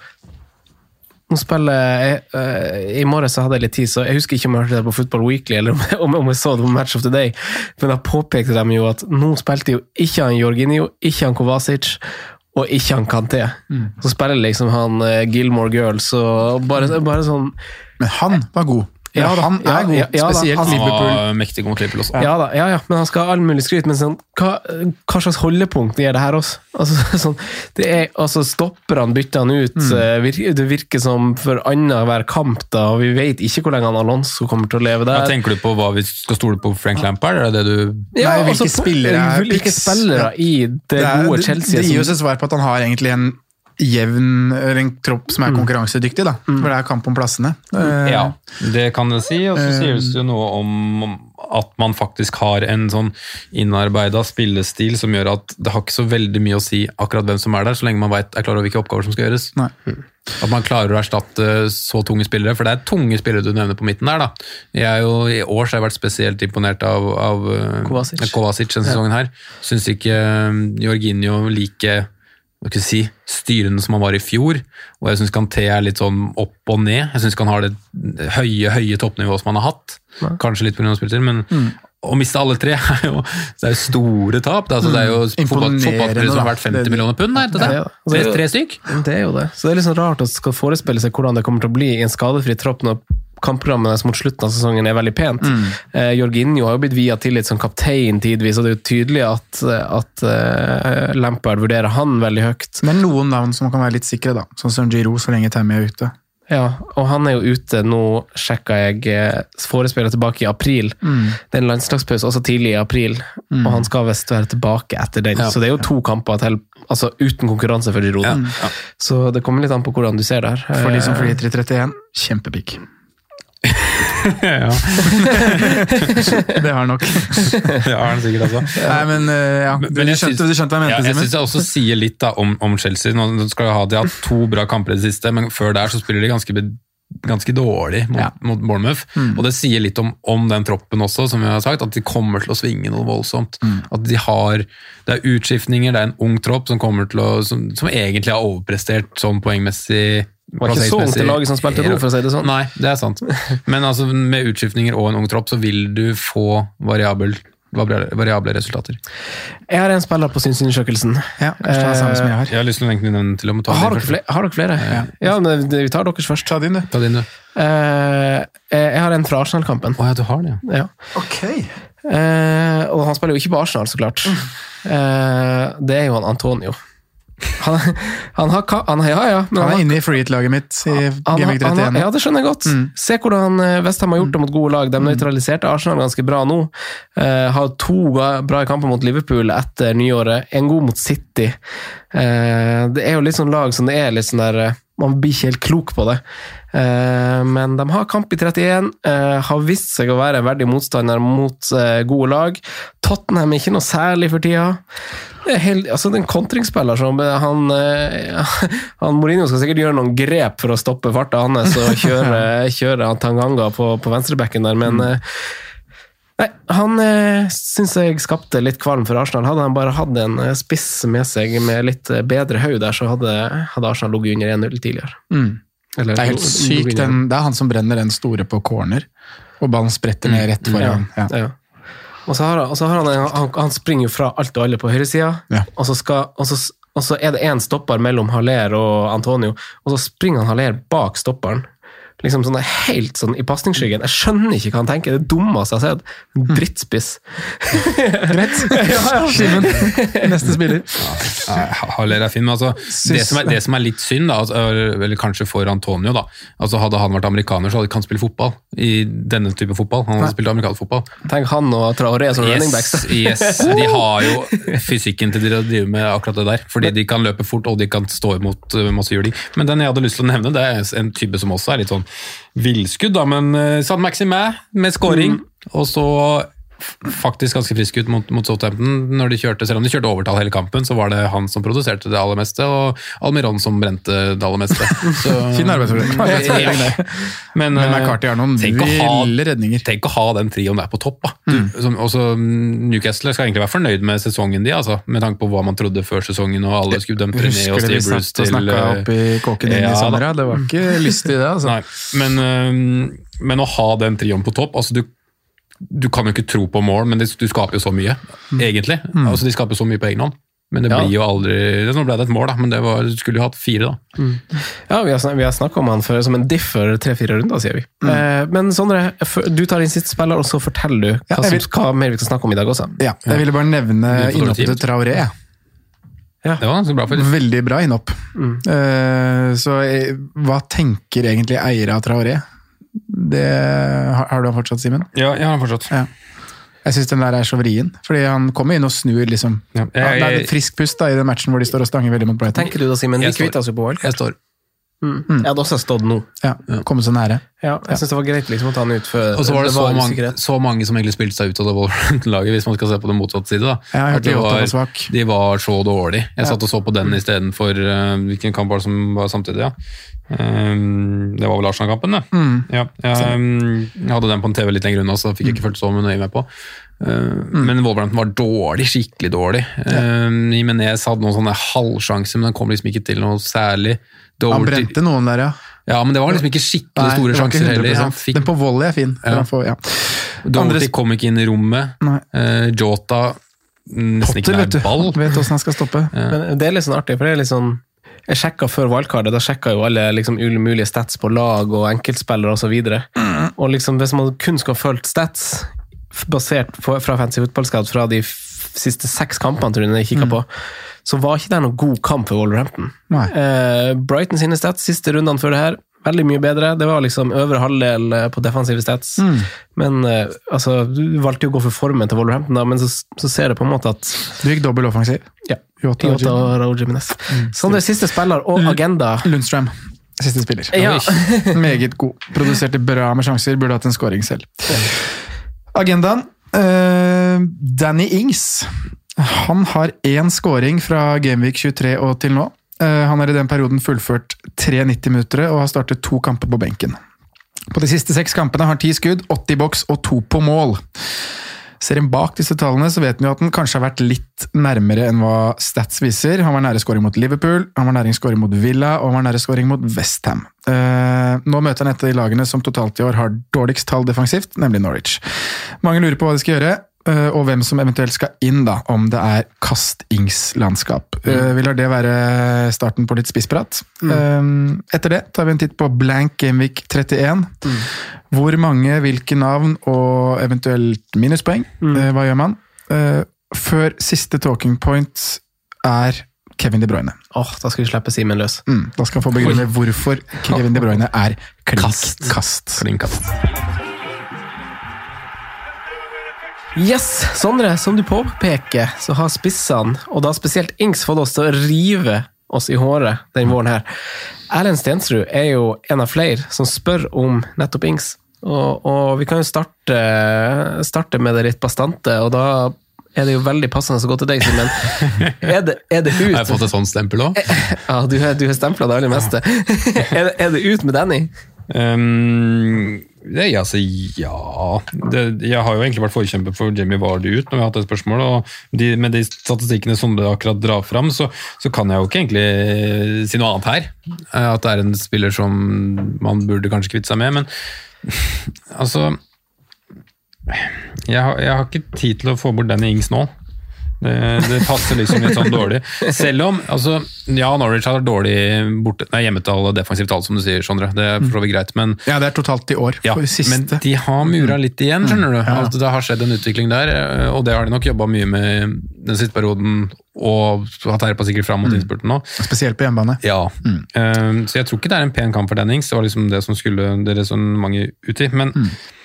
nå spiller jeg, uh, I morges så hadde jeg litt tid, så jeg husker ikke om jeg hørte det på Football Weekly, eller om, om, om jeg så det på Match of the Day, men da påpekte de jo at nå spilte jo ikke han Jorginho, ikke han Kovacic, og ikke han Kanté. Så spiller liksom han eh, Gilmore Girls, og bare, bare sånn Men han var god. Ja da, han er ja, god, ja, ja spesielt han- Han Liverpool. var mektig mot Liverpool også. Ja da, ja, ja, men han skal ha all mulig skryt. Men sånn, hva, hva slags holdepunkt gir det her også? Altså, sånn, det er, altså Stopperne bytter han ut. Mm. eh, Det virker som for annenhver kamp, da, og vi vet ikke hvor lenge han Alonso kommer til å leve der. der. tenker du på hva vi skal stole på Frank Lampard? Er det det du Ja, Nei, hvilke altså, spillere er Hvilke spillere i det, Det, er, gode Chelsea det gir oss som et svar på at han har egentlig en jevn eller en tropp som er Mm. konkurransedyktig, da. For det er kamp om plassene. Eh, Ja, det kan det si. Og så sier det jo noe om at man faktisk har en sånn innarbeida spillestil som gjør at det har ikke så veldig mye å si akkurat hvem som er der, så lenge man vet, er klar over hvilke oppgaver som skal gjøres. Nei. At man klarer å erstatte så tunge spillere, for det er tunge spillere du nevner på midten der. da. Jeg er jo, I år så har jeg vært spesielt imponert av, av eh, Kovacic. Kovacic denne sesongen her. Syns ikke eh, Jorginho like hva skal si, styrende som han var i fjor. Og jeg syns Kanté er litt sånn opp og ned. Jeg syns ikke han har det høye høye toppnivået som han har hatt. Kanskje litt pga. spilletid, men å miste alle tre er jo, det er jo store tap. Det er, altså, det er jo fotball, fotballspillere som har vært da. 50 millioner pund. Er det Ja, det? ja. Tre, er tre stykk? Det er jo det. Så det er litt sånn rart å skal forespille seg hvordan det kommer til å bli i en skadefri tropp når kampprogrammet deres mot slutten av sesongen er veldig pent. Eh, Jorginho har jo blitt via tillit som kaptein tidvis, og det er jo tydelig at, at eh, Lampard vurderer han veldig høyt. Er noen navn som kan være litt sikre, da. Sånn som Giro, så lenge Tammy er ute. Ja, og han er jo ute, nå sjekka jeg eh, forespillet tilbake i april. Det er en landslagspause også tidlig i april, og han skal visst være tilbake etter den. Ja. Så det er jo to kamper til, altså uten konkurranse for Giroud. Ja, ja. Så det kommer litt an på hvordan du ser det her. For de som flyter i 31, kjempepikk. Ja, Det har nok. det har han sikkert også. Nei, men eh, ja, du, Men jeg skjønte, syns- du skjønte hva jeg Ja, mente, jeg Simen? syns jeg også sier litt da, om, om Chelsea. Nå skal de ha, de hatt to bra kamper i det siste, men før der så spiller de ganske, be- ganske dårlig mot, Ja. mot Bournemouth. Og det sier litt om, om den troppen også, som vi har sagt, at de kommer til å svinge noe voldsomt. At de har, Det er utskiftninger, det er en ung tropp som, kommer til å, som, som egentlig har overprestert sånn poengmessig. var ikke så ungt det laget som spilte ro, for å si det sånn. Nei, det er sant. Men altså, med utskiftninger og en ung tropp, så vil du få variabel, variable resultater. Jeg har en spiller på synsundersøkelsen. Ja, kanskje det er samme som jeg har. Jeg har lyst til å lenke den til å ta Har dere flere? Har dere flere? Ja, men vi tar deres først. Ta din, du. Ta din, du. Eh, jeg har en fra Arsenal-kampen. Oh, ja, du har det, ja. Ja. Okay. Eh, og han spiller jo ikke på Arsenal, så klart. Eh, det er jo han Antonio. Han, han har han, Ja, ja. Han er inne i freehit-laget mitt i Gameweek han, 31. ja, det skjønner jeg godt. Se hvordan eh, Westham har gjort det mot gode lag. De nøytraliserte Arsenal ganske bra nå. Uh, har to bra kamper mot Liverpool etter nyåret. En god mot City. Uh, det er jo litt sånn lag som det er litt sånn der Man blir ikke helt klok på det. Eh, men de har kamp i 31. eh, har vist seg å være en verdig motstander mot eh, gode lag. Tottenham er ikke noe særlig for tida. Det er helt, altså det er en kontringsspiller som han, han Mourinho skal sikkert gjøre noen grep for å stoppe farta hans og kjøre, kjøre Tanganga på, på venstrebekken der, men eh, Nei, han eh, syns jeg skapte litt kvalm for Arsenal. Hadde han bare hatt en eh, spiss med seg med litt eh, bedre haug der, så hadde, hadde Arsenal ligget under 1-0 tidligere. Mm. Eller, Det er helt sykt. Den, det er han som brenner den store på corner, og ballen spretter ned rett foran. Ja. Ja. Og så har, han- og så har han, han, han springer jo fra alt og alle på høyresida, Ja. og, så skal- og, så- og så er det én stopper mellom Haller og Antonio, og så springer han Haller bak stopperen. Liksom sånn helt sånn i pasningsskyggen. Jeg skjønner ikke hva han tenker. Det dummeste jeg har sett. En drittspiss. Greit. Simen, neste spiller. Ja, Haller er fin, altså, det, som er, det som er litt synd, da, altså, eller kanskje for Antonio da, altså Hadde han vært amerikaner, så hadde ikke han spilt fotball. I denne type fotball. Han hadde spilt amerikansk fotball. Tenk han og Traoré som running backs. Yes, yes, de har jo fysikken til å drive med akkurat det der. Fordi de kan løpe fort, og de kan stå imot uh, masse juling. Men den jeg hadde lyst til å nevne, det er en type som også er litt sånn villskudd, da. Men uh, San Maximin med scoring, og så faktisk ganske frisk ut mot, mot Southampton. Når de kjørte, selv om de kjørte overtall hele kampen, så var det han som produserte det aller meste, og Almiron som brente det aller meste. Så, Fin arbeidsfordeling. Men, Men uh, McCarthy har noen ville redninger. Tenk å ha den trioen der på topp. Da. Du, som, også, mm, Newcastle skal egentlig være fornøyd med sesongen, de, altså, med tanke på hva man trodde før sesongen. og alle skulle dømt René og Husker vi Steve Bruce satt og til snakka eh, opp i kåken din ja i sommer? Det var ikke lystig, det. altså. Nei, men, eh, men å ha den trioen på topp altså du, du kan jo ikke tro på mål, men det, du skaper jo så mye, Mm. egentlig. Altså, de skaper så mye på egen hånd. Men det Ja. blir jo aldri Nå ble det et mål, da, men det var, du skulle jo hatt fire, da. Ja, vi har, snak- vi har snakka om han før, som en diff for tre-fire runder, sier vi. Mm. Eh, men Sondre, du tar inn sitt spiller, og så forteller du Ja, hva, som, hva mer vi skal snakke om i dag også. Ja, jeg ville bare nevne innhoppet til Traoré. Ja. Det var ganske bra, faktisk. Veldig bra innhopp. Eh, så eh, hva tenker egentlig eiere av Traoré? Det har, har du han fortsatt, Simen? Ja, jeg har han fortsatt. Ja. Jeg syns den der er så vrien. Fordi han kommer inn og snur, liksom. Ja, jeg, jeg- det er et frisk pust da, i den matchen hvor de står og stanger veldig mot Brighton. Tenker du da, Simen? Vi kvitta oss jo på OL. Jeg står. Mm. Jeg hadde også stått nå. Ja, Komme så nære. Ja, jeg syns det var greit liksom, å ta den ut før Og så var det, så, mange, så mange som egentlig spilte seg ut av det Wolverhampton-laget, hvis man skal se på den motsatte side. da. Ja, jeg hørte de, var, var de var så dårlige. Jeg satt og så på den istedenfor uh, Hvilken kamp var det som var samtidig? ja? Um, det var vel Arsenal-kampen, det. Mm. Ja, jeg, um, jeg hadde den på en TV litt lenger unna, så fikk jeg ikke fulgt så nøye med på. Uh, Mm. Men Wolverhampton var dårlig, skikkelig dårlig. Um, Jimenez hadde noen sånne halvsjanser, men den kom liksom ikke til noe særlig. Han brente noen der, ja. Ja, men det var liksom ikke skikkelig Nei, store sjanser heller. 100%. Fikk Den på volley er fin. Ja. Får- ja. Doherty kom ikke inn i rommet. Eh, Jota mm, nesten Potter, ikke nær ball. Vet åssen han skal stoppe. Men det er litt sånn artig, for det er litt sånn Jeg sjekka før valgkartet, da sjekka jo alle liksom mulige stats på lag og enkeltspillere osv. Og, Mm. og liksom, hvis man kun skulle ha fulgt stats basert på, fra Fancy Football Scout fra de f siste seks kampene tror jeg jeg kikket på, så var ikke det noen god kamp for Wolverhampton. Mm. Eh, Brighton sine stats siste rundene før det her, veldig mye bedre. Det var liksom øvre halvdel eh, på defensive stats. Mm. Men eh, altså, du valgte jo å gå for formen til Wolverhampton, da, men så, så ser det på en måte at Du gikk dobbel offensiv. ja, Jota Jota og Raúl Jimenez. Sondre, siste spiller og agenda. Lundstrøm. Siste spiller. Ja. Meget god. Produserte bra med sjanser, burde hatt en scoring selv. Agendaen. Uh, Danny Ings. Han har én scoring fra Gameweek 23 og til nå. Eh, han har i den perioden fullført tre 90-minuttere og har startet to kamper på benken. På de siste seks kampene har han ti skudd, 80 boks og to på mål. Ser en bak disse tallene, så vet jo at han kanskje har vært litt nærmere enn hva Stats viser. Han var nære scoring mot Liverpool, han var nære scoring mot Villa og han var nære scoring mot Westham. Uh, nå møter han et av de lagene som totalt i år har dårligst tall defensivt, nemlig Norwich. Mange lurer på hva de skal gjøre, eh, og hvem som eventuelt skal inn, da, om det er kast-ings-landskap. Eh, vi lar det være starten på litt spissprat. Mm. etter det tar vi en titt på blank Gameweek 31. Hvor mange, hvilke navn og eventuelt minuspoeng. Eh, hva gjør man? Eh, før siste talking point er Kevin De Bruyne. Åh, da skal vi slippe Simen løs. Mm, da skal han få begrunne hvorfor Kevin De Bruyne er klink Kast. kast. Klinkast. Yes, Sondre, som du påpeker, så har spissene, og da spesielt Ings, fått oss til å rive oss i håret denne våren her. Erlend Stensrud er jo en av flere som spør om nettopp Ings. Og, og vi kan jo starte, starte med det litt bastante, og da er det jo veldig passende å gå til deg, Simen. Er, det- er det ut Har jeg fått et sånt stempel òg? Ja, du, har- du har stempla det aller meste. er, det, er det ut med Danny? Um, det, altså, ja det, Jeg har jo egentlig vært forkjemper for Jamie Vardy ut når vi har hatt det spørsmålet. og de, Med de statistikkene som det akkurat drar fram, så, så kan jeg jo ikke egentlig si noe annet her. Eh, At det er en spiller som man burde kanskje kvitte seg med. Men altså jeg har, jeg har ikke tid til å få bort Danny Ings nå. Det, det passer liksom litt sånn dårlig. Selv om altså, ja, Norwich har dårlig borte, nei, hjemmetall og defensivt tall, som du sier, Sondre. Det er for greit, men Ja, det er totalt i år. ja, men de har mura litt igjen, skjønner du. At det har skjedd en utvikling der, eh, og det har de nok jobba mye med den siste perioden, og har terpa sikkert fram mot innspurten nå. Spesielt på hjemmebane. Ja, Eh, så jeg tror ikke det er en pen kamp for Dennings, det var liksom det som skulle det resonnementet ut i. Men hvis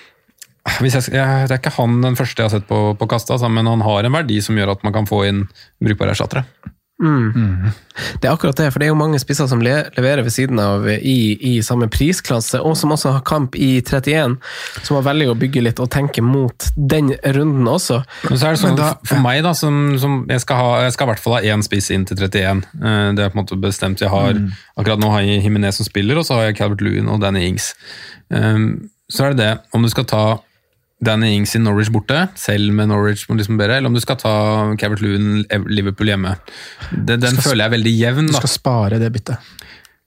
jeg, jeg, det er ikke han den første jeg har sett på, på kasta, altså, men han har en verdi som gjør at man kan få inn brukbare erstattere. Det er akkurat det, for det er jo mange spisser som le leverer ved siden av i, i samme prisklasse, og som også har kamp i 31, som har velger å bygge litt og tenke mot den runden også. Men så er det sånn, da- For meg, da, som, som jeg, skal ha, jeg skal i hvert fall ha én spiss inn til 31. Eh, Det er på en måte bestemt. Jeg har, Akkurat nå har jeg Jimenez som spiller, og så har jeg Calvert Lewin og Danny Ings. Um, så er det det, om du skal ta Danny Ings i Norwich borte, selv med Norwich liksom bedre, eller om du skal ta Cavert Loon Liverpool hjemme. Den, den føler jeg er veldig jevn. Du da. skal spare det byttet.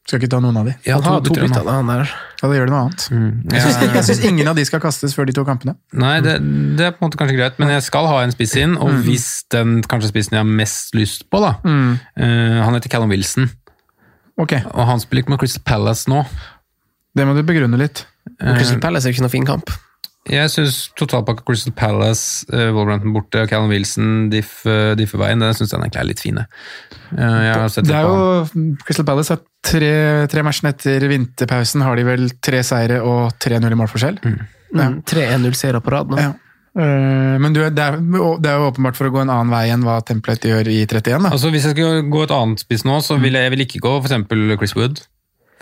Skal ikke ta noen av de. Ja, ha har to bytter da, han der. Ja, da gjør det noe annet. Jeg Ja. syns- Jeg syns ingen av de skal kastes før de to kampene. Nei, det, det er på en måte kanskje greit, men jeg skal ha en spiss inn, og hvis den kanskje spissen jeg har mest lyst på, da eh, Han heter Callum Wilson, Ok, og han spiller ikke med Crystal Palace nå. det må du begrunne litt. Uh, Crystal Palace er jo ikke noen fin kamp. Jeg syns totalpakka Crystal Palace, uh, Wolverhampton borte og Callum Wilson, Diff, uh, Diffeveien, den syns jeg egentlig er litt fine. Uh, jeg har sett Det er jo Crystal Palace har tre, tre matchene etter vinterpausen har de vel tre seire og 3-0 i målforskjell. Ja. Mm, 3-1-0-seire på rad nå. Ja. Eh, Men du, det, er, det er jo åpenbart for å gå en annen vei enn hva Templet gjør i 31. da. Altså, hvis jeg skal gå et annet spiss nå, så vil jeg, jeg vil ikke gå for eksempel Chris Wood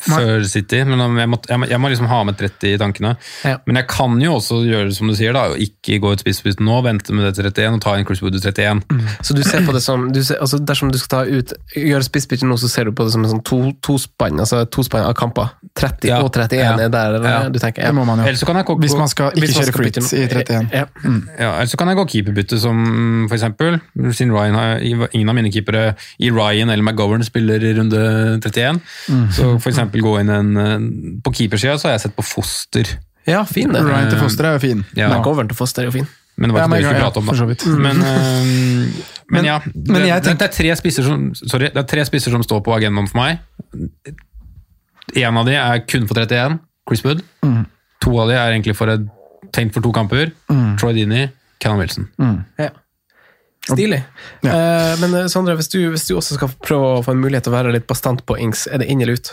før City, men jeg, må, jeg, må, jeg må liksom ha med 30 i tankene. Ja. Men jeg kan jo også gjøre det som du sier, da, og ikke gå ut spissbytte nå, vente med det til 31 og ta inn Chris Wood i 31. Så du ser på det som du ser, altså Dersom du skal ta ut gjøre spissbytte nå, så ser du på det som en sånn to, spann altså to spann av kamper. 30 Ja. og 31 Ja. er der eller, Ja. du tenker. Det må man jo. Ellers så kan jeg gå, Hvis man skal ikke man skal kjøre flyt i 31. Ja. Ja, ellers så kan jeg gå keeperbytte som for eksempel, siden Ryan har, ingen av mine keepere i Ryan eller McGovern spiller i runde 31, så for eksempel gå inn en, eh, på keepersida så har jeg sett på Foster. ja, fin det. Ryan til Foster er jo fin. Ja, McGovern til Foster er jo fin. men det var ikke ja, det vi skulle ja, prate om da. Men, eh, men ja, men det, jeg tenker, det, er tre spisser som, sorry, det er tre spisser som står på agendaen for meg. En av de er kun for 31, Chris Wood. Mm. To av de er egentlig for et, tenkt for to kamper. Troy Dini, Cannon Wilson. Ja. Stilig. Eh, men eh, Sondre, hvis du, hvis du også skal prøve å få en mulighet til å være litt bastant på Ings, er det inn eller ut?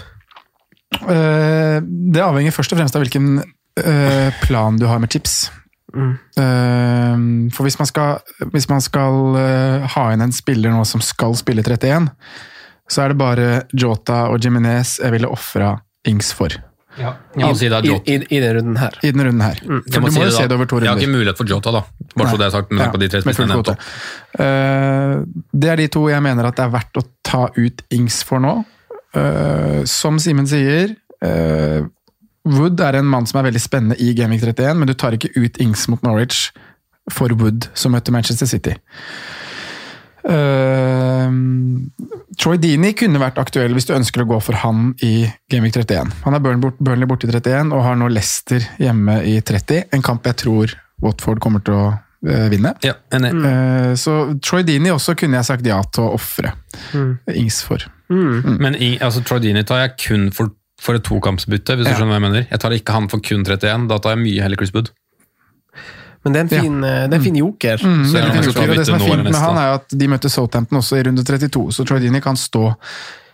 Eh, Det avhenger først og fremst av hvilken eh, plan du har med chips. Eh, For hvis man skal, hvis man skal ha inn en spiller nå som skal spille 31, så er det bare Jota og Jiminez jeg ville ofra Ings for. Ja. si I, i, I den runden her. I den runden her. Mm. For du si må jo se det over to runder. Jeg har ikke mulighet for Jota, da. Bare så det er sagt, med tanke de. Eh, det er de to jeg mener at det er verdt å ta ut Ings for nå. Eh, som Simen sier, uh, Wood er en mann som er veldig spennende i Gaming 31, men du tar ikke ut Ings mot Norwich for Wood, som møtte Manchester City. Uh, Troy Dini kunne vært aktuell hvis du ønsker å gå for han i Gaming 31. Han er Burn- Burnley borte i 31 og har nå Leicester hjemme i 30. En kamp jeg tror Watford kommer til å vinne. Ja, mm. Eh, Så Troy Dini også kunne jeg sagt ja til å ofre Ings for. Men altså, Troy Dini tar jeg kun for, for et tokampsbytte, hvis du skjønner hva jeg mener. Jeg tar ikke han for kun 31, da tar jeg mye heller Chris Wood. Men det er en fin, ja. det er en fin joker. Mm, Så fin joker, og det som er fint med han er at de møtte Southampton også i runde 32, så Troy Dini kan stå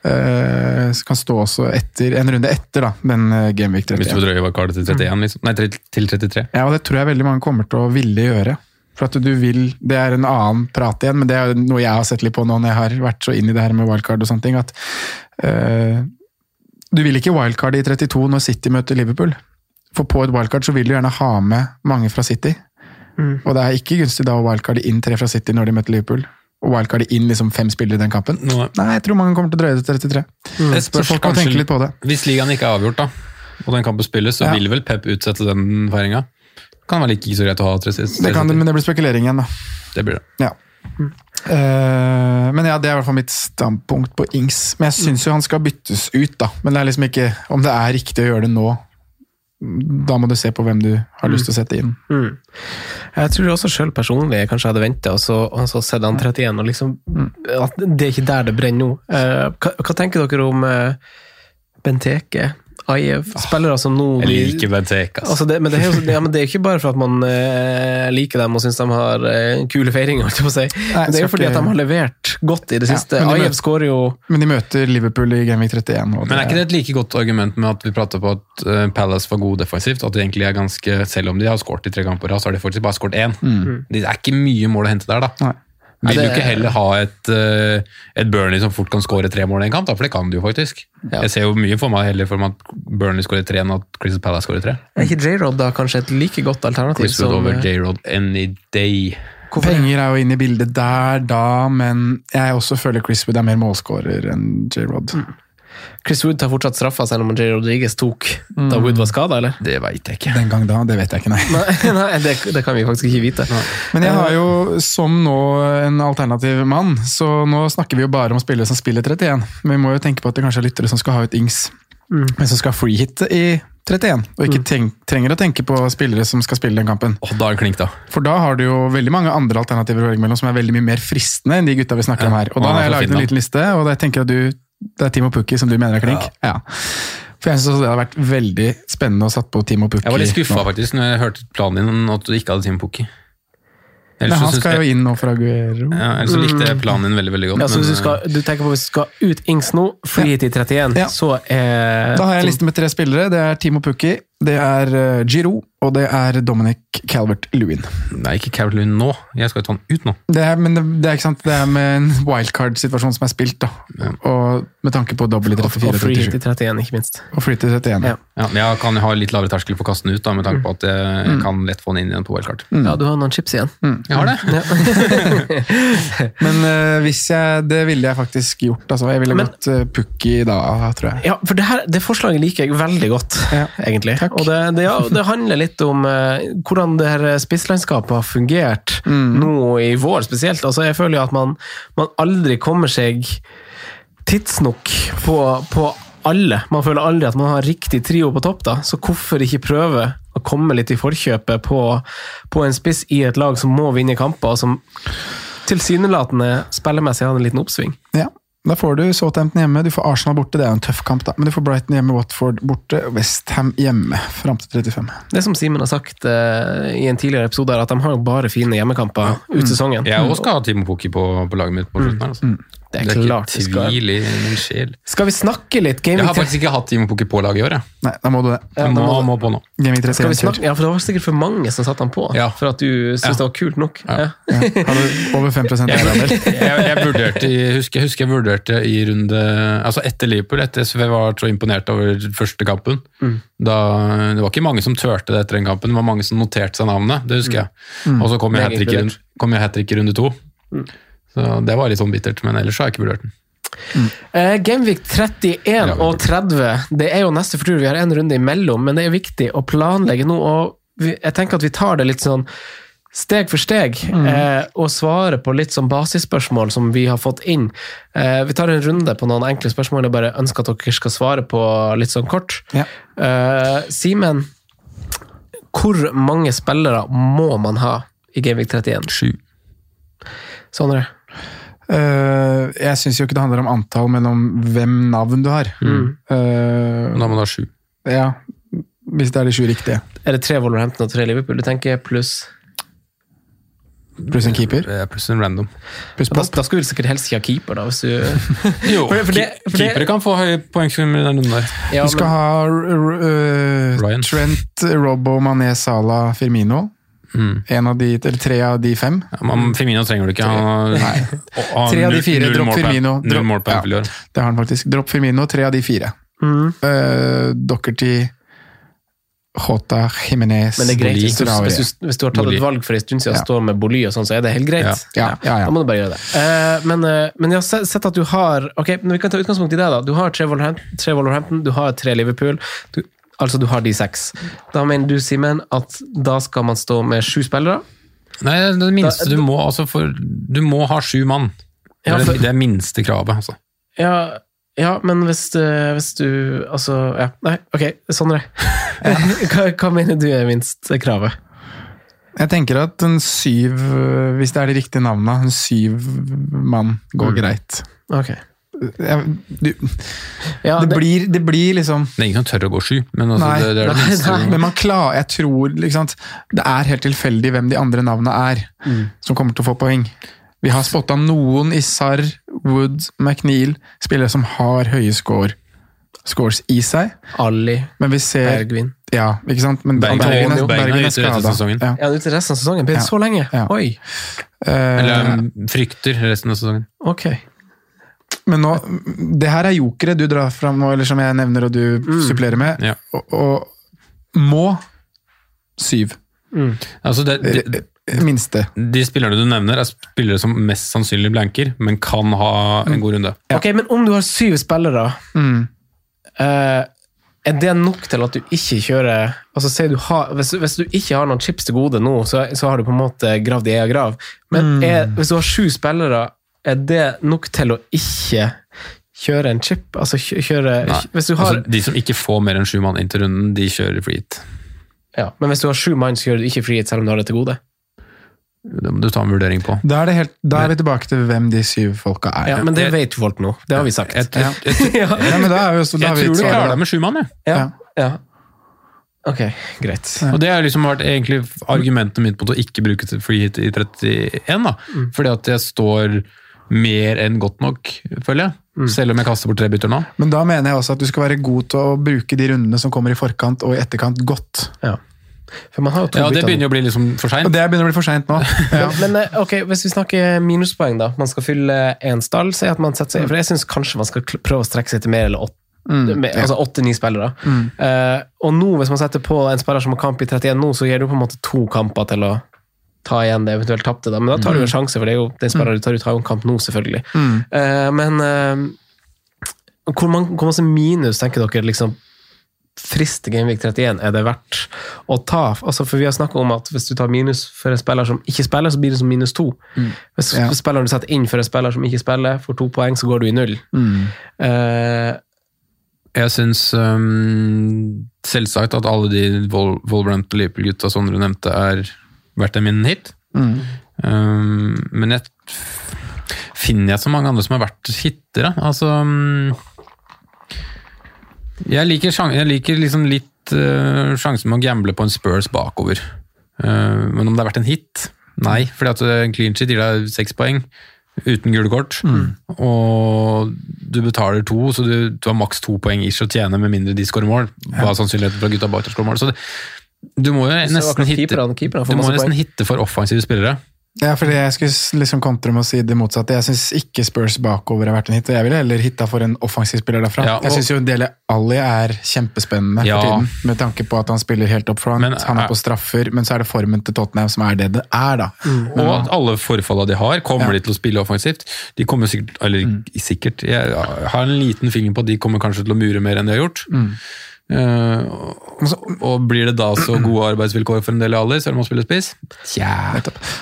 eh, kan stå også etter, en runde etter da, den eh, Gameweek Hvis du 31. vil kartet til 31, liksom. Nei, til 33. Ja, og det tror jeg veldig mange kommer til å ville gjøre. For at du vil, Det er en annen prat igjen, men det er noe jeg har sett litt på nå når jeg har vært så inn i det her med wildcard og sånne ting. at eh, Du vil ikke wildcard i 32 når City møter Liverpool. For på et wildcard så vil du gjerne ha med mange fra City. Og det er ikke gunstig da å wildcarde inn tre fra City når de møter Liverpool. Og wildcarde inn liksom fem spillere i den kampen. Nei. Nei, jeg tror mange kommer til å drøye det til 33. Det Så folk må tenke litt på det. Hvis ligaen ikke er avgjort, da, og den kampen spilles, så Ja. vil vel Pep utsette den feiringa. Kan være like så greit å ha tre. Det kan, men det blir spekulering igjen, da. Det blir det. Ja. Uh, men ja, det er i hvert fall mitt standpunkt på Ings. Men jeg syns jo han skal byttes ut, da. Men det er liksom ikke om det er riktig å gjøre det nå. Da må du se på hvem du har lyst til å sette inn. Mm. Jeg tror også sjøl personlig jeg kanskje hadde venta og så, og så sett han 31, og liksom at Det er ikke der det brenner nå. Uh, hva, hva tenker dere om uh, Benteke? Spillere som nå Jeg liker Benteke. Altså. Altså det, men, det er jo, ja, men det er jo ikke bare for at man eh, liker dem og syns de har eh, kule feiringer. på si. Nei, det er jo fordi ikke- at de har levert godt i det Ja, siste. de Ajev skårer jo Men de møter Liverpool i Gameweek 31. Og Men er ikke det et like godt argument med at vi prater på at eh, Palace var gode defensivt? At de egentlig er ganske, selv om de har skåret i tre kamper, så har de faktisk bare skåret én. Det er ikke mye mål å hente der, da. Nei. Vil du ikke heller ha et, eh, et Burnley som fort kan skåre tre mål i en kamp? Da? For det kan du jo faktisk. Ja. Jeg ser jo mye for meg heller for meg at Burnley skårer tre enn at Crystal Palace skårer tre. Er ikke J-Rod da kanskje et like godt alternativ Chris som over eh, J-Rod any day. Penger er jo inne i bildet der, da, men jeg også føler Chris Wood er mer målskårer enn J. Rod. Chris Wood tar fortsatt straffa selv om Jay Rodriguez tok da Wood var skada, eller? Det veit jeg ikke. Den gang da, det vet jeg ikke, nei. Nei, nei det, det kan vi faktisk ikke vite. Men jeg har jo som nå en alternativ mann, så nå snakker vi jo bare om spillere som spiller 31. Men vi må jo tenke på at det kanskje er lyttere som skal ha ut Ings, men som skal freehitte i 31. Og ikke tenk, trenger å tenke på spillere som skal spille den kampen. Oh, da er det klink, da. For da har du jo veldig mange andre alternativer å velge mellom som er veldig mye mer fristende enn de gutta vi snakker om her. Og da har jeg laget en liten liste, og jeg tenker at du, det er Timo Pukki som du mener er klink. Ja. For jeg synes også det hadde vært veldig spennende å satt på Timo Pukki. Jeg var litt skuffa faktisk når jeg hørte planen din at du ikke hadde Timo Pukki. Men han syns skal jo inn nå for Aguero. Ja, ellers så likte jeg planen din veldig veldig godt. Ja, så hvis du, skal, du tenker på hvis du skal ut Ings nå, fri hit i 31, Ja. så er Da har jeg en liste med tre spillere. Det er Timo Pukki, det er Giro Giroud, og det er Dominic Calvert-Lewin. Nei, ikke Calvert-Lewin nå. Jeg skal jo ta han ut nå. Det er, men det, det er ikke sant, det er med en wildcard-situasjon som er spilt, da. Og med tanke på dobbel i Og og free hit 37. i 31, ikke minst. Og free til 31. Ja. Ja, jeg kan ha litt lavere terskel for å kaste den ut, da, med tanke på at jeg Mm. kan lett få den inn igjen på wildcard. Ja, du har noen chips igjen. Jeg har det. Men uh, hvis jeg, det ville jeg faktisk gjort. Altså. Jeg ville Men- gått uh, Pukki da, tror jeg. Ja, for det, her, det forslaget liker jeg veldig godt, Ja. egentlig. Takk. Og det, det, ja, det handler litt om eh, hvordan det her spisslandskapet har fungert nå i vår spesielt. Altså, jeg føler jo at man, man aldri kommer seg tidsnok på, på alle. Man føler aldri at man har riktig trio på topp, da. så hvorfor ikke prøve å komme litt i forkjøpet på, på en spiss i et lag som må vinne kamper, og som tilsynelatende spillemessig har en liten oppsving. Ja. Da får du Southampton hjemme, du får Arsenal borte, det er jo en tøff kamp, da. Men du får Brighton hjemme, Watford borte, Westham hjemme fram til 35. Det som Simen har sagt uh, i en tidligere episode, er at de har jo bare fine hjemmekamper ut sesongen. Jeg også skal ha Timo Pukki på, på laget mitt på slutten her. Altså. Det er Det er klart ikke skal. tvil i min sjel. Skal vi snakke litt Jeg har faktisk ikke hatt Timo Pukki på laget i år, jeg. Nei, da må du det. Ja, Jeg må, må- må på nå. Gaming Skal vi snakke? Ja, for det var sikkert for mange som satte han på, Ja. for at du syntes Ja. det var kult nok. Ja. Ja. Har du over 5 Jeg, eierandel? jeg, jeg, vurderte, i- husker, jeg husker jeg vurderte i runde Altså etter Liverpool, etter SV var så imponert over første kampen. Da, det var ikke mange som turte det etter den kampen, det var mange som noterte seg navnet. Det husker jeg. Og så kom jeg Meg hat trick jeg runde to. Så det var litt sånn bittert, men ellers så har jeg ikke vurdert den. Eh, Gameweek 31 og 30, det er jo neste for tur. Vi har en runde imellom, men det er viktig å planlegge nå. og vi, Jeg tenker at vi tar det litt sånn steg for steg, eh, og svarer på litt sånn basisspørsmål som vi har fått inn. Uh, vi tar en runde på noen enkle spørsmål jeg bare ønsker at dere skal svare på litt sånn kort. Ja. Eh, Simen, hvor mange spillere må man ha i Gameweek 31? Sju. Sondre? Eh, jeg syns jo ikke det handler om antall, men om hvem navn du har. Eh, Da må du ha sju. ja, hvis det er de sju riktige. Er det tre Wolverhampton og tre Liverpool? Du tenker pluss Pluss en keeper. Ja, pluss en random. Plus Da, da skulle du sikkert helst ikke ha keeper, da. Hvis du, Jo, For- for det- for det- keepere kan få høy poengsum i den runden der. ja, Du skal men, ha uh, Trent, Robbo, Mané, Salah, Firmino. Mm. En av de, eller tre av de fem. Ja, men Firmino trenger du ikke. Han Tre av de fire, null dropp Firmino. Null Dropp- mål ja. Anfield i år. Det har han faktisk. Dropp Firmino, tre av de fire. mm, Uh, Dockerty, Jota, Jimenez men det er greit. Hvis du, hvis, du, hvis du har tatt Boli. et valg for en stund siden og Ja. står med Boly og sånn, så er det helt greit. Ja. Ja, ja, ja. Da må du bare gjøre det. Uh, men, uh, men jeg har sett sett at du har Ok, men vi kan ta utgangspunkt i det. da. Du har tre Wolverhampton, tre, Wolverhampton, du har tre Liverpool. Du, altså, du har de seks. Da mener du, Simen, at da skal man stå med sju spillere? Nei, det minste du må altså for, Du må ha sju mann. Det Ja, er for- det, det er minste kravet, altså. Ja, ja men hvis, eh, hvis du Altså, ja. Nei, ok, sånn Sondre. hva, hva mener du er minstekravet? Jeg tenker at en syv, hvis det er de riktige navnene, en syv mann går Mm. greit. Ok. Jeg, du, Ja, det, blir, det blir liksom Det er ingen som tør å gå sju, men altså, Nei, det, det er det nei, minste nei. Men man klarer, jeg tror liksom, det er helt tilfeldig hvem de andre navnene er, Mm. som kommer til å få poeng. Vi har spotta noen i Sarr, Wood, McNeil, spillere som har høye score, scores i seg. Ali, Men vi ser Bergvin. Ja, ikke sant? Men Bergvin- Bergen, er, Bergen er ute resten av sesongen. Ja. Ja, ute resten av sesongen? Blir det Ja. så lenge? Ja. Oi, Eh, Eller um, frykter resten av sesongen. ok. Men nå, det her er jokere du drar fram eller som jeg nevner og du supplerer med. Ja. Og, og må syv. Altså det, de, minste. De spillerne du nevner, er spillere som mest sannsynlig blanker, men kan ha en god runde. Ok, Men om du har syv spillere, Mm. eh, er det nok til at du ikke kjører altså se, du har, hvis, hvis du ikke har noen chips til gode nå, så, så har du på en måte gravd i egen grav. Men Mm. er, hvis du har sju spillere, er det nok til å ikke kjøre en chip? Altså kjøre Nei. Hvis du har Altså, de som ikke får mer enn sju mann inn til runden, de kjører free hit. Ja, men hvis du har sju mann, så gjør du ikke frihet selv om du har det til gode. Det må du ta en vurdering på. Da er, det helt, da er vi tilbake til hvem de syv folka er. Ja, Men det vet jo folk nå. Det har vi sagt. Jeg, jeg, jeg, ja. Ja, men da er vi, også- da jeg tror du klarer deg med sju mann, jeg. Ja. ja. Ok, greit. Og det har liksom vært egentlig argumentet mitt på å ikke bruke free hit i 31, da. Fordi at jeg står mer enn godt nok, føler jeg. Selv om jeg kaster bort tre bytter nå. Men da mener jeg også at du skal være god til å bruke de rundene som kommer i forkant og i etterkant godt. Ja. For man har jo to Ja, det begynner jo å bli liksom for seint. det begynner å bli for seint nå. Ja. Men eh, ok, hvis vi snakker minuspoeng, da. Man skal fylle én stall. Si at man setter seg For jeg syns kanskje man skal prøve å strekke seg til mer eller åtte. med- Altså åtte-ni spillere. Uh, og nå, hvis man setter på en spiller som har kamp i 31 nå, så gir du på en måte to kamper til å ta igjen det eventuelt tapte. Da. Men da tar du en sjanse, for det er jo den spilleren du tar ut, har jo en kamp nå, selvfølgelig. Eh, men uh, hvor, man, hvor masse minus tenker dere liksom frister Gameweek 31 er det verdt å ta? Altså, for vi har snakket om at hvis du tar minus for en spiller som ikke spiller, så blir det som minus to. Hvis Ja. spilleren du setter inn for en spiller som ikke spiller, får to poeng, så går du i null. Eh, Jeg syns um, selvsagt at alle de Vol Wolverhampton Liverpool-gutta som du nevnte, er verdt en min hit. Um, men jeg finner jeg så mange andre som har vært hittere. Altså um, Jeg liker, jeg liker liksom litt uh, sjansen med å gamble på en Spurs bakover. Uh, men om det har vært en hit? Nei, fordi at uh, en clean sheet gir deg seks poeng uten gule kort. Og du betaler to, så du, du har maks to poeng ish å tjene med mindre de skårer mål. Hva er sannsynligheten for at gutta bak skårer mål? Så det, du må jo nesten får du må nesten hitte for offensive spillere. Ja, fordi jeg skulle liksom kontre med å si det motsatte. Jeg syns ikke Spurs bakover har vært en hit, og jeg ville heller hitta for en offensiv spiller derfra. Ja, og- Jeg syns jo Dele Alli er kjempespennende Ja. for tiden, med tanke på at han spiller helt up front, Men, han er på straffer, men så er det formen til Tottenham som er det det er, da. Og at alle forfallene de har, kommer Ja. de til å spille offensivt. De kommer sikkert, eller sikkert, jeg har en liten finger på at de kommer kanskje til å mure mer enn de har gjort. Eh, og, og blir det da så gode arbeidsvilkår for en del Ali, selv om man spiller spiss? Tja.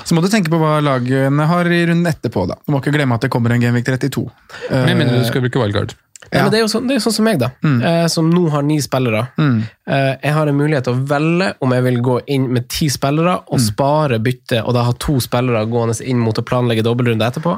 Så må du tenke på hva lagene har i runden etterpå, da. Du må ikke glemme at det kommer en Genvik 32. Med mindre du Eh, skal bruke wildcard. Ja, men det er jo sånn, det er sånn som meg, da. Eh, som nå har ni spillere. Eh, jeg har en mulighet til å velge om jeg vil gå inn med ti spillere og spare bytte, og da ha to spillere gående inn mot å planlegge dobbeltrunde etterpå.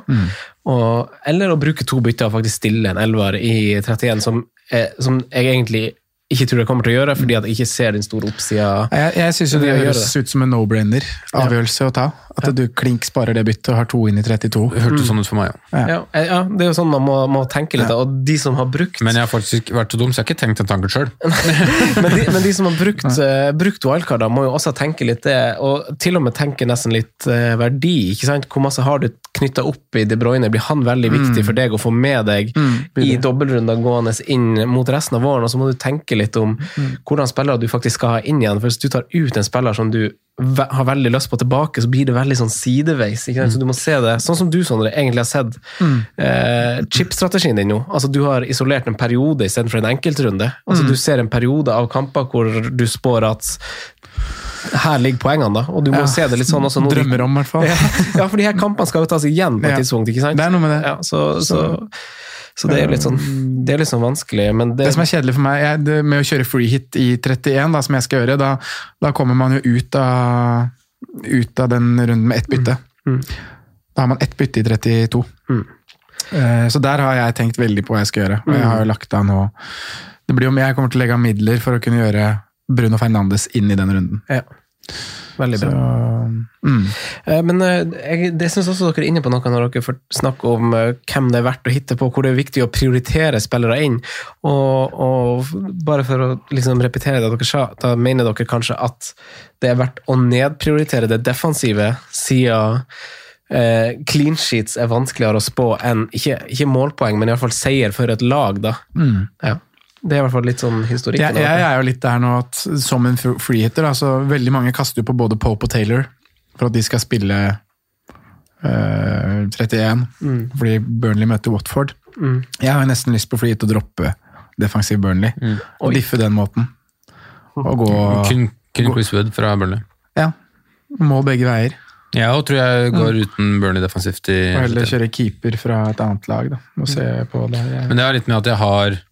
Og, eller å bruke to bytter og faktisk stille en elver i 31, som, eh, som jeg egentlig ikke tror jeg kommer til å gjøre, fordi at jeg ikke ser den store oppsida. Jeg, jeg syns det høres ut som en no-brainer avgjørelse å ta. At du klink sparer det byttet og har to inn i 32. Det hørtes sånn ut for meg, ja. Ja, eh, ja, det er jo sånn man må, må tenke litt. Og de som har brukt Men jeg har faktisk vært så dum, så jeg har ikke tenkt den tanken sjøl. men, de, men de som har brukt, uh, brukt wildcarder, må jo også tenke litt det, og til og med tenke nesten litt uh, verdi. ikke sant? Hvor masse har du knytta opp i De Bruyne? Blir han veldig viktig for deg å få med deg i dobbeltrunder gående inn mot resten av våren? Og så må du tenke litt om hvordan spillere du faktisk skal ha inn igjen. For hvis du tar ut en spiller som du ve har veldig lyst på tilbake, så blir det veldig sånn sideveis. ikke sant? Så du må se det, Sånn som du Sondre, egentlig har sett eh, chip-strategien din nå. Altså Du har isolert en periode istedenfor en enkeltrunde. Altså Du ser en periode av kamper hvor du spår at her ligger poengene, da. Og du må Ja, se det litt sånn også. Drømmer om, i hvert fall. ja, for de her kampene skal jo tas igjen på et Ja. tidspunkt, ikke sant? Det er noe med det. Ja, så, så, så det er litt sånn Det er litt sånn vanskelig, men det, Det som er kjedelig for meg jeg, det, med å kjøre free hit i 31, da, som jeg skal gjøre, da, da kommer man jo ut av, ut av den runden med ett bytte. Da har man ett bytte i 32. Eh, Så der har jeg tenkt veldig på hva jeg skal gjøre. Og jeg har jo lagt av nå det blir jo, Jeg kommer til å legge av midler for å kunne gjøre Bruno Fernandes inn i den runden. ja. Veldig Så, bra. mm. Eh, Men eh, jeg, det syns også dere er inne på noe når dere får snakke om eh, hvem det er verdt å hitte på, hvor det er viktig å prioritere spillere inn. Og, og bare for å liksom repetere det dere sa, da mener dere kanskje at det er verdt å nedprioritere det defensive, siden eh, clean sheets er vanskeligere å spå enn ikke, ikke målpoeng, men iallfall seier for et lag, da. Ja. Det er i hvert fall litt sånn historikk. Jeg, jeg er jo litt der nå at som en freehitter, altså veldig mange kaster jo på både Pope og Taylor. for at de skal spille øh, 31, fordi Burnley møter Watford. Jeg har jo nesten lyst på freehit å droppe defensiv Burnley, og diffe den måten. Og gå Kun, kun Chris Wood fra Burnley. Ja. Må begge veier. Ja, og tror jeg går uten Burnley defensivt. i Og heller kjøre keeper fra et annet lag, da. Og se på det. Men det er litt med at jeg har eh,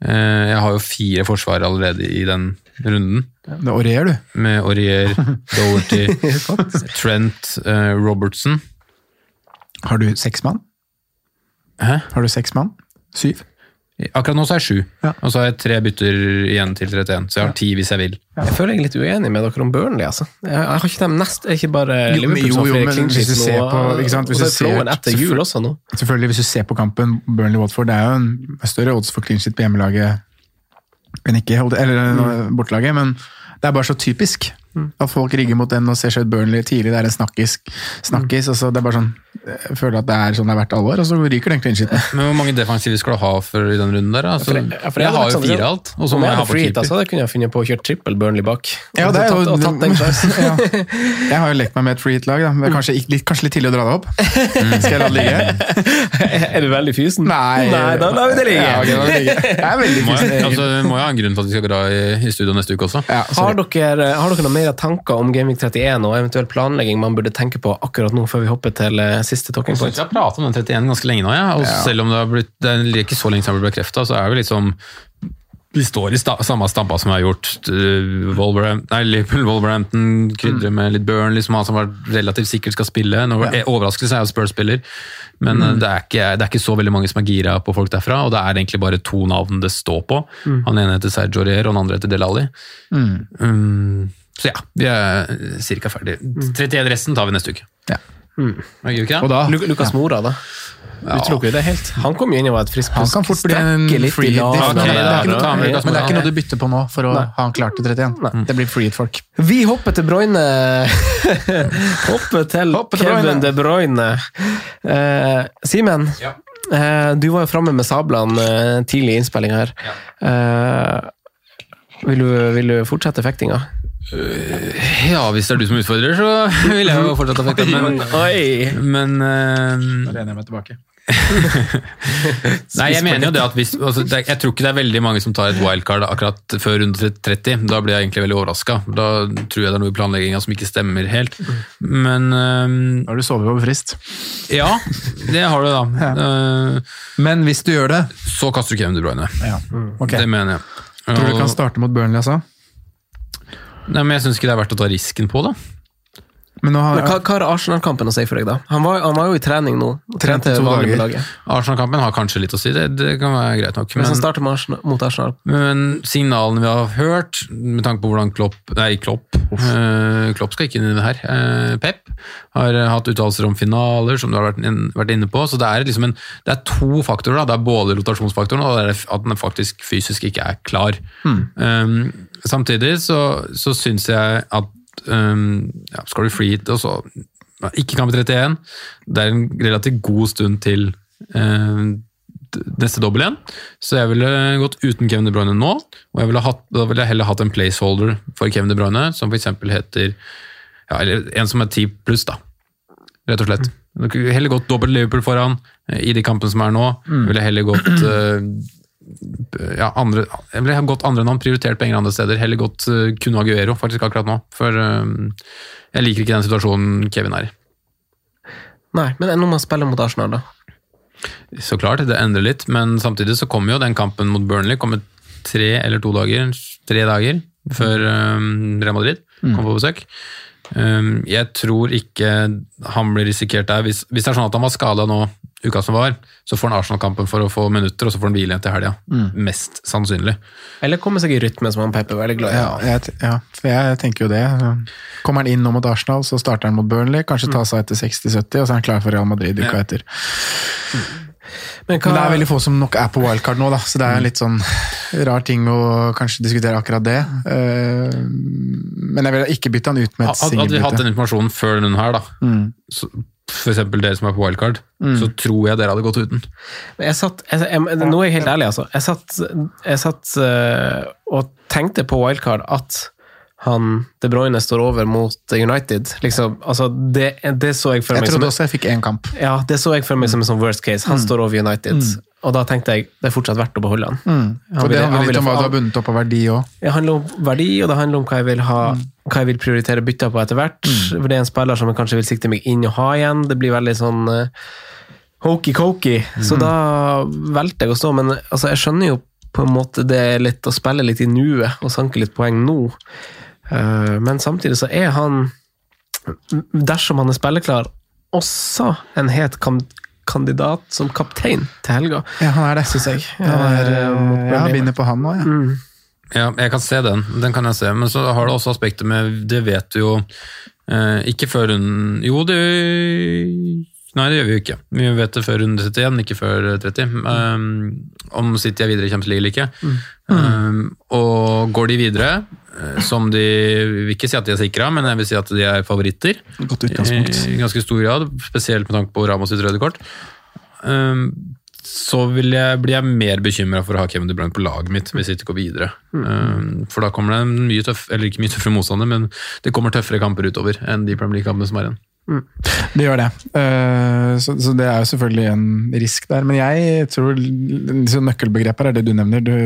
Jeg har jo fire forsvar allerede i den runden. Med Aurier, du. Med Aurier, Doherty, Trent, eh, Robertson. Har du seks mann? Hæ? Har du seks mann? Syv? Akkurat nå så er jeg sju, Ja. og så har jeg tre bytter igjen til 31. Så jeg har ti hvis jeg vil. Jeg føler jeg er litt uenig med dere om Burnley. altså. Jeg, har ikke dem nest, er ikke bare Jo, Liverpool jo, som har jo, flere men hvis du ser nå, på- ikke sant, hvis og så er flowen etter jul også nå. Selvfølgelig, hvis du ser på kampen Burnley-Watford, det er jo en større odds for clean shit på hjemmelaget enn ikke eller bortelaget, men det er bare så typisk. At folk rigger mot den og ser seg ut Burnley tidlig, det er en snakkis. snakkis mm. altså, det er bare sånn, Jeg føler at det er sånn det har vært alle år, og så ryker den clean shiten. Men hvor mange defensive skal du ha for i den runden der? Altså, ja, For ja, for jeg, jeg har jo sånn, fire alt, og så Om må jeg ha på free keeper. altså, det kunne jeg funnet på å kjøre trippel Burnley bak. Ja, er og, tatt, og tatt den ja. Jeg har jo lekt meg med et free hit-lag, da. men er kanskje, litt, kanskje litt tidlig å dra det opp. Skal jeg la det ligge? er du veldig fysen? Nei, Nei da lar vi det ligge. Ja, okay, det ligge. Jeg er veldig Må fysen. jeg, altså, må jeg ha en grunn til at vi skal dra i, i studio neste uke også? Ja, Har dere, har dere noen mer tanker om Gaming 31 og eventuell planlegging man burde tenke på akkurat nå, før vi hopper til eh, siste talking point? jeg har pratet om den 31 ganske lenge nå, ja. og selv om det, har blitt, det er ikke så lenge siden det ble bekrefta, så er det liksom vi står i sta, samme stampa som vi har gjort. Uh, Wolverham- nei, Liverpool, Wolverhampton krydrer med litt Burn, liksom han som var relativt sikkert skal spille. Nå, ja. Overraskelse er jo Spurs-spiller, men mm. det, er ikke, det er ikke så veldig mange som er gira på folk derfra. Og det er egentlig bare to navn det står på. Han ene heter Sergio Rier, og den andre heter Delali. Um, så ja, vi er ca. ferdig. 31 resten tar vi neste uke. Ja. Det? Og da Lu- Lukas Mora, da? Utelukker vi det helt? Han kom jo inn og var et friskt Han kan fort bli en free hit. Okay, Ok, det, men det er ikke noe du bytter på nå for å ha han klart til 31. Det blir free hit, folk. Vi hopper til Bruyne. hopper til Hopper til Kevin. De Bruyne. Uh, Simen, eh, du var jo framme med sablene uh, tidlig i innspillinga her. Eh, vil, du, vil du fortsette fektinga? Ja, hvis det er du som utfordrer, så vil jeg jo fortsette å fekta. Men, Oi! men eh, Da lener jeg meg tilbake. Nei, jeg mener jo det at hvis altså, det, Jeg tror ikke det er veldig mange som tar et wildcard akkurat før runde 30. Da blir jeg egentlig veldig overraska. Da tror jeg det er noe i planlegginga som ikke stemmer helt. Men eh, Da har du sovet over frist. ja, det har du, da. Eh, Men hvis du gjør det så kaster du Kevin De Bruyne. ja. Okay. Det mener jeg. Tror du kan starte mot Burnley, altså? Nei, men jeg syns ikke det er verdt å ta risken på det. Men nå har, Men hva, hva har Arsenal-kampen å si for deg, da? Han var, han var jo i trening nå. Trente to dager. Arsenal-kampen har kanskje litt å si, det, det kan være greit nok. Hvis han Men, starter med Arsenal, mot Arsenal men signalene vi har hørt, med tanke på hvordan Klopp Nei, Klopp. uh, Klopp skal ikke inn i det her. Uh, Pep har eh, hatt uttalelser om finaler, som du har vært, inn, vært inne på. Så det er liksom en, det er to faktorer. Da. Det er både rotasjonsfaktoren og det er at den faktisk fysisk ikke er klar. Um, samtidig så, så syns jeg at um, ja, skal du fly hit, og så ikke kamp i 31. Det er en relativt god stund til eh, neste dobbel igjen. Så jeg ville gått uten Kevin De Bruyne nå, og ville hatt, da ville jeg heller hatt en placeholder for Kevin De Bruyne, som f.eks. heter ja, eller en som er 10 pluss, da. Rett og slett. Mm. heller gått dobbelt Liverpool foran eh, i de kampene som er nå. Ville heller gått eh, ja, andre, jeg ville gått andre navn, prioritert penger andre steder. Heller gått uh, kun Aguero faktisk akkurat nå. For eh, jeg liker ikke den situasjonen Kevin er i. Nei, men enn om han spiller mot Arsenal, da? Så klart, det endrer litt, men samtidig så kommer jo den kampen mot Burnley kommer tre eller to dager, tre dager før um, Real Madrid kommer på besøk. Um, jeg tror ikke han blir risikert der. Hvis, hvis det er sånn at han var skada nå uka som var, så får han Arsenal-kampen for å få minutter, og så får han hvile til helga. Mest sannsynlig. Eller komme seg i rytme, som han Pep er veldig glad i. ja, jeg, ja, for jeg tenker jo det. Kommer han inn nå mot Arsenal, så starter han mot Burnley. Kanskje ta seg etter 60-70, og så er han klar for Real Madrid uka Ja. etter. Men Men det er veldig få som nok er på wildcard nå, da, så det Mm. er en litt sånn rar ting å kanskje diskutere akkurat det. Eh, Men jeg vil ikke bytte han ut med et singelbytte. hadde vi hatt den informasjonen før denne her, da, Mm. så, eksempel dere som er på wildcard, så tror jeg dere hadde gått uten. Men Jeg satt, jeg, jeg, nå er jeg helt ærlig, altså. Jeg satt, jeg satt eh, og tenkte på wildcard at han De Bruyne står over mot United. Liksom, altså det, det så jeg for Jeg meg trodde som også jeg fikk én kamp. ja, det så jeg for meg som en sånn worst case. Han står over United. Og da tenkte jeg det er fortsatt verdt å beholde han. Mm. Han For det ville- han handler litt om hva du har bundet opp av verdi òg. Det handler om verdi, og det handler om hva jeg vil, ha, hva jeg vil prioritere bytter på etter hvert. For det er en spiller som jeg kanskje vil sikte meg inn og ha igjen. Det blir veldig sånn uh, hokey-cokey. Så da valgte jeg å stå, men altså, jeg skjønner jo på en måte det er litt å spille litt i nuet og sanke litt poeng nå. Uh, men samtidig så er han, dersom han er spilleklar, også en het kandidat som kaptein til helga, Ja, han er det. syns jeg. Han er, Eh, jeg begynner på han nå, jeg. Mm. Ja, jeg kan se den. Den kan jeg se. Men så har det også aspektet med Det vet du jo eh, ikke før hun Jo, det Nei, det gjør vi jo ikke. Vi vet det før runde 31, ikke før 30. Um, om City er videre i Champions League eller ikke. Um, og går de videre, eh, som de vil ikke si at de er sikra, men jeg vil si at de er favoritter. Godt utgangspunkt. I ganske stor grad, spesielt med tanke på Ramos sitt røde kort. Um, så vil jeg, blir jeg mer bekymra for å ha Kevin De Bruyne på laget mitt hvis jeg ikke går videre. Mm. for da kommer det en mye tøff, eller ikke mye tøffere motstander, men det kommer tøffere kamper utover enn de Premier League-kampene som er igjen. Det gjør det. Eh, Så, så det er jo selvfølgelig en risk der. Men jeg tror liksom nøkkelbegreper er det du nevner. Du,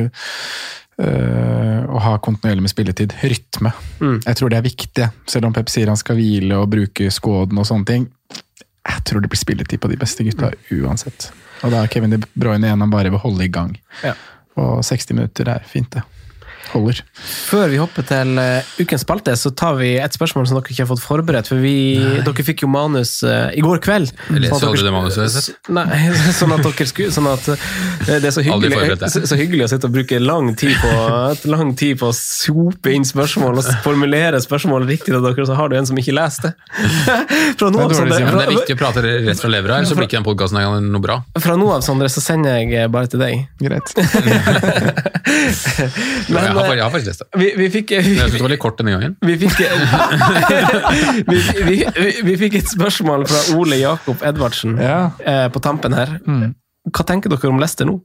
eh, å ha kontinuerlig med spilletid. Rytme. Jeg tror det er viktig. Selv om Pep sier han skal hvile og bruke skåden og sånne ting. Jeg tror det blir spilletid på de beste gutta uansett. Og da er Kevin De Bruyne igjen han bare vil holde i gang. Ja. Og 60 minutter er fint, det. Holder. Før vi hopper til uh, ukens spalte, så tar vi et spørsmål som dere ikke har fått forberedt. For vi, dere fikk jo manus uh, i går kveld. Jeg leser Sånn aldri dere- det manuset jeg sett. Nei, sånn at dere skulle Sånn at eh, det er så hyggelig, så, så hyggelig å sitte og bruke lang tid på lang tid på å sope inn spørsmål og formulere spørsmål riktig til dere, og så har du en som ikke leser det. Fra nå Det av, dårlig, Sondre. Det er viktig å prate rett fra levra, ellers så blir ikke den podkasten noe bra. fra nå av, Sondre, så sender jeg eh, bare til deg. Greit. Men, eh, jeg har faktisk lest det. vi, vi fikk vi, jeg syns det var litt kort denne gangen. Vi fikk, vi, vi, vi, vi fikk et spørsmål fra Ole Jakob Edvardsen Ja. eh, på tampen her. Hva tenker dere om Leicester nå?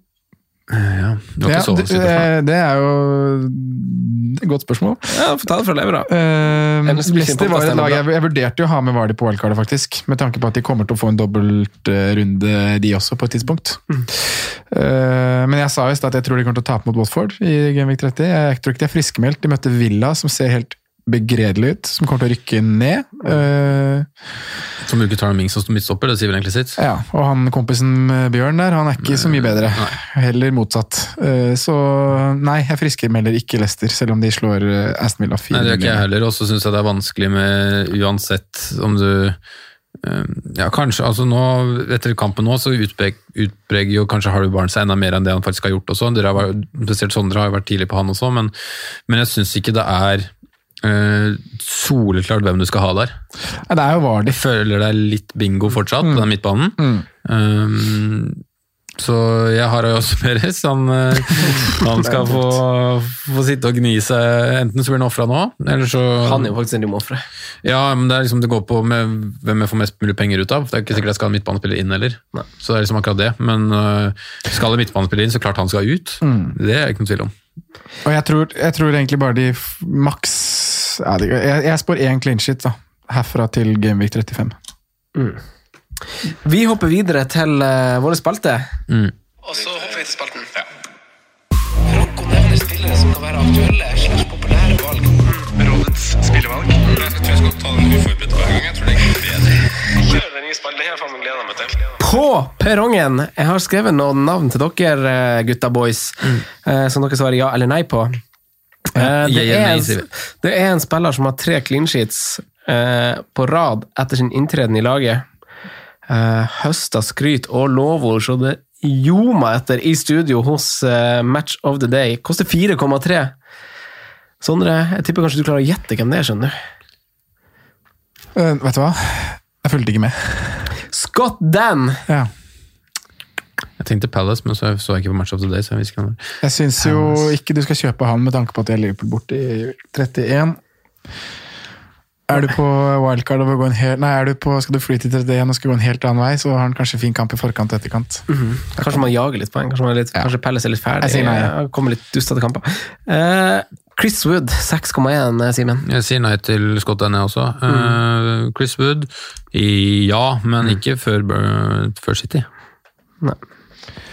Ja, det Ja, ikke så det, det er jo et godt spørsmål. Ja, Få ta det fra levra. Uh, Leicester var et lag jeg, jeg vurderte jo å ha med Vardy på wildcardet, faktisk. Med tanke på at de kommer til å få en dobbeltrunde, de også, på et tidspunkt. Eh, men jeg sa i stad at jeg tror de kommer til å tape mot Watford i Genvik 30. Jeg tror ikke de er friskmeldt. De møtte Villa, som ser helt begredelig ut, som kommer til å rykke ned. Eh, Som tar en Mings som midtstopper, det sier vel egentlig sitt. ja, og han kompisen Bjørn der, han er ikke så mye bedre. Heller motsatt. Eh, så nei, jeg friskmelder ikke Leicester, selv om de slår eh, Aston Villa 4 Nei, det gjør ikke jeg heller, og så syns jeg det er vanskelig med uansett om du eh, ja, kanskje, altså nå, Etter kampen nå så utpreg, utpreger jo kanskje Harry Barnes seg enda mer enn det han faktisk har gjort. også. Dere har vært, spesielt Sondre har jo vært tidlig på han også, men, men jeg syns ikke det er eh, soleklart hvem du skal ha der. Ja, det er jo Vardy. Jeg føler det er litt bingo fortsatt på den midtbanen. Mm. Um, så jeg har jo også Perez. Han, eh, han skal få, få sitte og gni seg. Enten så blir han ofra nå, eller så Han er jo faktisk en de må ofre. Ja, men det er liksom det går på med hvem jeg får mest mulig penger ut av. Det er ikke sikkert jeg skal ha en midtbanespiller inn heller. Så det er liksom akkurat det. Men uh, skal en midtbanespiller inn, så klart han skal ut. Det er ikke noen tvil om. Og jeg tror, jeg tror egentlig bare de maks Jeg, jeg spår én clean shit da, herfra til Gameweek 35. Vi hopper videre til uh, våre spalte. Mm. Og så hopper vi til spalten. Franco nevner spillere som kan være aktuelle slags populære valg. Rådets spillevalg. Jeg tror jeg skal ta den uforberedt hver gang. Jeg tror det er bedre. Kjør den nye spalten. Det har jeg gleda meg til. På perrongen! Jeg har skrevet noen navn til dere, eh, gutta boys, mm. som dere svarer ja eller nei på. Eh, det, er en, det er en spiller som har tre clean sheets eh, på rad etter sin inntreden i laget. Høsta skryt og lovord, så det ljoma etter i studio hos eh, Match of the Day. Koster 4,3. Sondre, jeg tipper kanskje du klarer å gjette hvem det er, skjønner du. Uh, vet du hva? Jeg fulgte ikke med. Scott Dan! Ja. Jeg tenkte Palace, men så så jeg ikke på Match of the Day. så jeg visste ikke hvem var. Jeg syns jo ikke du skal kjøpe han med tanke på at jeg er Liverpool borte i 31. Er du på wildcard og vil gå en hel, nei, er du på, skal du fly til 31 og skal gå en helt annen vei, så har han kanskje fin kamp i forkant og etterkant. Kanskje man jager litt poeng. Kanskje, man er litt, Ja. kanskje Palace er litt ferdig. Jeg sier nei, ja. ja. Kommer litt dustete kamper. Eh, Chris Wood, 6,1, Simen. Jeg sier nei til Scott Denne også. Eh, Chris Wood, ja, men ikke før, før City. Nei.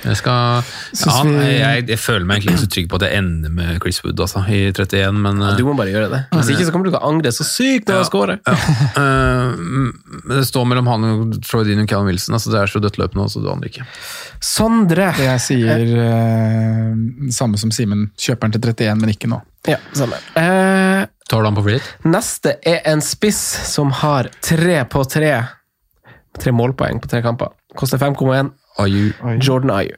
Jeg, skal, ja, jeg, jeg føler meg egentlig ikke så trygg på at jeg ender med Chris Wood altså, i 31, men ja, Du må bare gjøre det. Hvis ikke så kommer du til å angre så sykt når han scorer. Ja. men det står mellom han og Troy Dean og Callum Wilson. Altså, det er så dødt løp nå, så du aner ikke. Sondre. Jeg sier uh, samme som Simen. Kjøper den til 31, men ikke nå. Ja, samme. Uh, Tar du han på free neste er en spiss som har tre på tre. Tre målpoeng på tre kamper. Koster 5,1. Ayu. Jordan Ayu.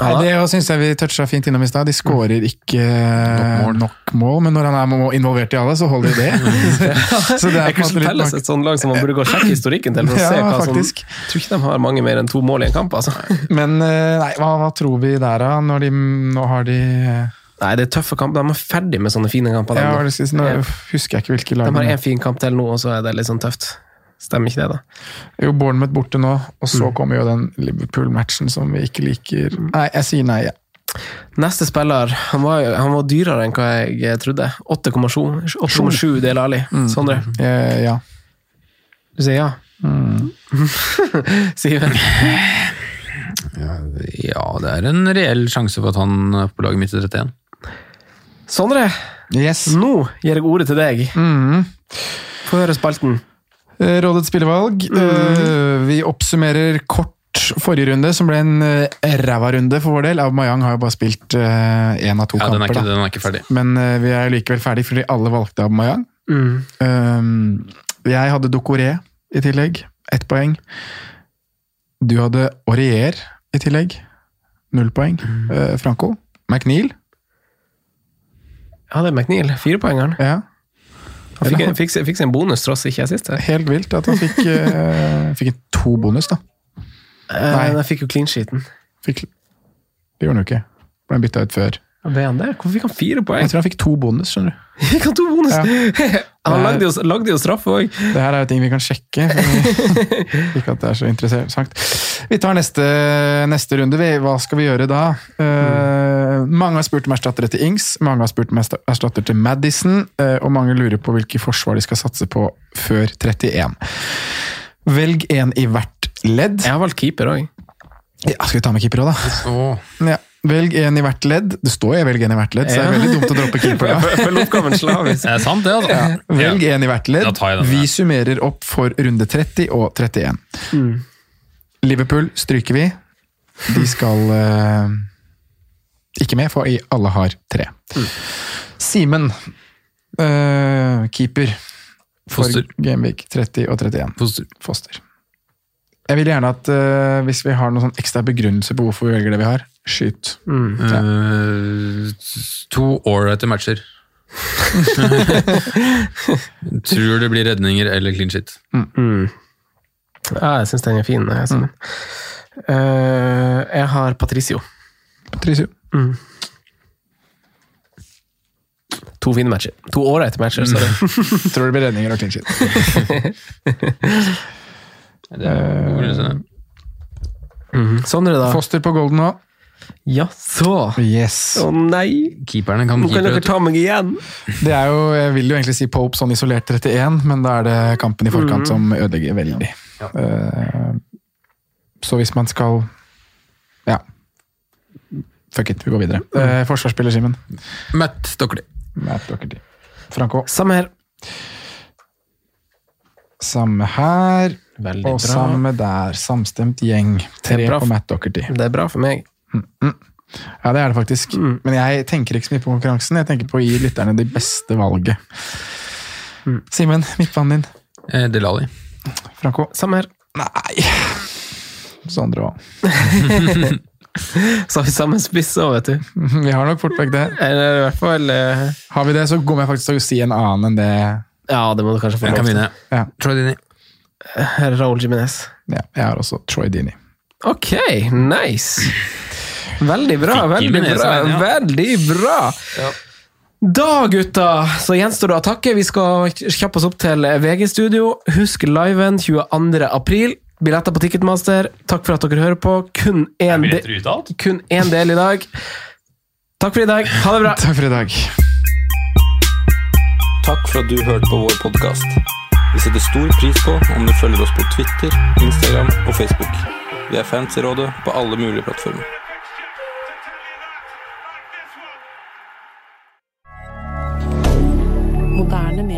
Nei, det syns jeg vi toucha fint innom i stad. De skårer ikke mål. nok mål, men når han er involvert i alle, så holder de det. så det er Crystal Palace et sånt lag som man burde gå og sjekke historikken til. For å Ja, se hva som, faktisk. jeg tror ikke de har mange mer enn to mål i en kamp. altså. Men eh, nei, hva, hva tror vi der, da? Når de, nå har de Nei, det er tøffe kamper. De er ferdig med sånne fine kamper. ja, nå. er husker jeg ikke hvilke lag de har en fin kamp til nå, og så er det litt sånn tøft. Stemmer ikke det, da? Jo, Bournemouth borte nå, og så Mm. kommer jo den Liverpool-matchen som vi ikke liker. Nei, jeg sier nei. ja. Neste spiller han var, han var dyrere enn hva jeg trodde. 8,7 8,7 Del Ali. Sondre, Eh, ja. du sier ja? Siven? Ja, det er en reell sjanse for at han er på laget mitt i 31. Sondre, Yes. nå gir jeg ordet til deg. Mm. Få høre spalten. Eh, Rådets spillevalg. Mm. Eh, Vi oppsummerer kort forrige runde, som ble en eh, ræva runde for vår del. Aubameyang har jo bare spilt én av to Ja, den, er kamper. ikke, da. den er ikke ferdig. Men vi er likevel ferdig, fordi alle valgte Aubameyang. Mm. Jeg hadde Dokoré i tillegg. Ett poeng. Du hadde Aurier i tillegg. Null poeng. Mm. Franco. McNeil. Ja, det er McNeil. Firepoengeren. Ja. Han fikk, en- fikk, fikk en bonus tross ikke jeg sist. Helt vilt at han fikk, eh, fikk to bonus, da. Eh, Nei. Jeg fikk jo clean sheeten. Fikk, det gjorde han jo ikke. Ble bytta ut før. Ble han det? Hvorfor fikk han fire poeng? Jeg tror han fikk to bonus, skjønner du. Fikk han to bonus? Ja. han lagde jo, lagde jo straffe òg. Det her er jo ting vi kan sjekke. for Ikke at det er så interessant. Vi tar neste, neste runde. Hva skal vi gjøre da? Eh, mange har spurt om erstattere til Ings, mange har spurt om ersta- erstatter til Madison, uh, og mange lurer på hvilke forsvar de skal satse på før 31. Velg én i hvert ledd. Jeg har valgt keeper òg. Ja, skal vi ta med keeper òg, da? Ja. Velg én i hvert ledd. Det står jo 'velg én i hvert ledd', så det er veldig dumt å droppe keeper da. Følg oppgaven slavisk. Det er sant, det, altså. Velg én i hvert ledd. Jeg den, Vi summerer opp for runde 30 og 31. Mm. Liverpool stryker vi. De skal uh, ikke med, for i- alle har tre. Mm. Simen, uh, keeper for Foster. Gameweek 30 og 31. Foster. Foster. Jeg vil gjerne at uh, hvis vi har noen sånn ekstra begrunnelse på hvorfor vi velger det vi har, skyt. Eh, to ålreite matcher. Tror det blir redninger eller clean shit. Ja, jeg syns den er fin. Jeg, mm. uh, jeg har Patricio. Patricio. To fine matcher. To ålreite matcher, sorry. Tror det blir redninger og clean shit. Det er det. Sondre, da? Foster på golden nå. Ja, så! Yes. Å nei! Keeperne kan Nå kan dere ta meg igjen! Det er jo, Jeg vil jo egentlig si Pope sånn isolert 31, men da er det kampen i forkant som ødelegger veldig. Eh, så hvis man skal Ja. Fuck it, vi går videre. Uh, forsvarsspiller, Simen. Matt Stockley. Matt Doherty. Franco. Samme her. Samme her. Veldig Og bra. samme der. Samstemt gjeng. Tre Det bra. på Matt Dockerty. Det er bra for meg. Ja, det er det faktisk. Men jeg tenker ikke så mye på konkurransen. Jeg tenker på å gi lytterne det beste valget. Simen, midtbanen din. Eh, Delali. Franco. Samme her. Nei Sondre òg. Så har vi samme spiss òg, vet du. Vi har nok fort vekk det. Eller i hvert fall eh, Har vi det, så kommer jeg faktisk til å si en annen enn det. Ja, det må du kanskje få lov til. Ja, Troy Dini. Raoul Jiminez. ja jeg har også Troy Dini. Ok, nice! Veldig bra, veldig bra. Veldig bra! Da, gutta, så gjenstår det å takke. Vi skal kjappe oss opp til VG-studio. Husk liven 22. april. Billetter på Ticketmaster. Takk for at dere hører på. Kun én de kun én del i dag. Takk for i dag. Ha det bra. Takk for i dag. Takk for at du hørte på vår podkast. Vi setter stor pris på om du følger oss på Twitter, Instagram og Facebook. Vi er fans i rådet på alle mulige plattformer.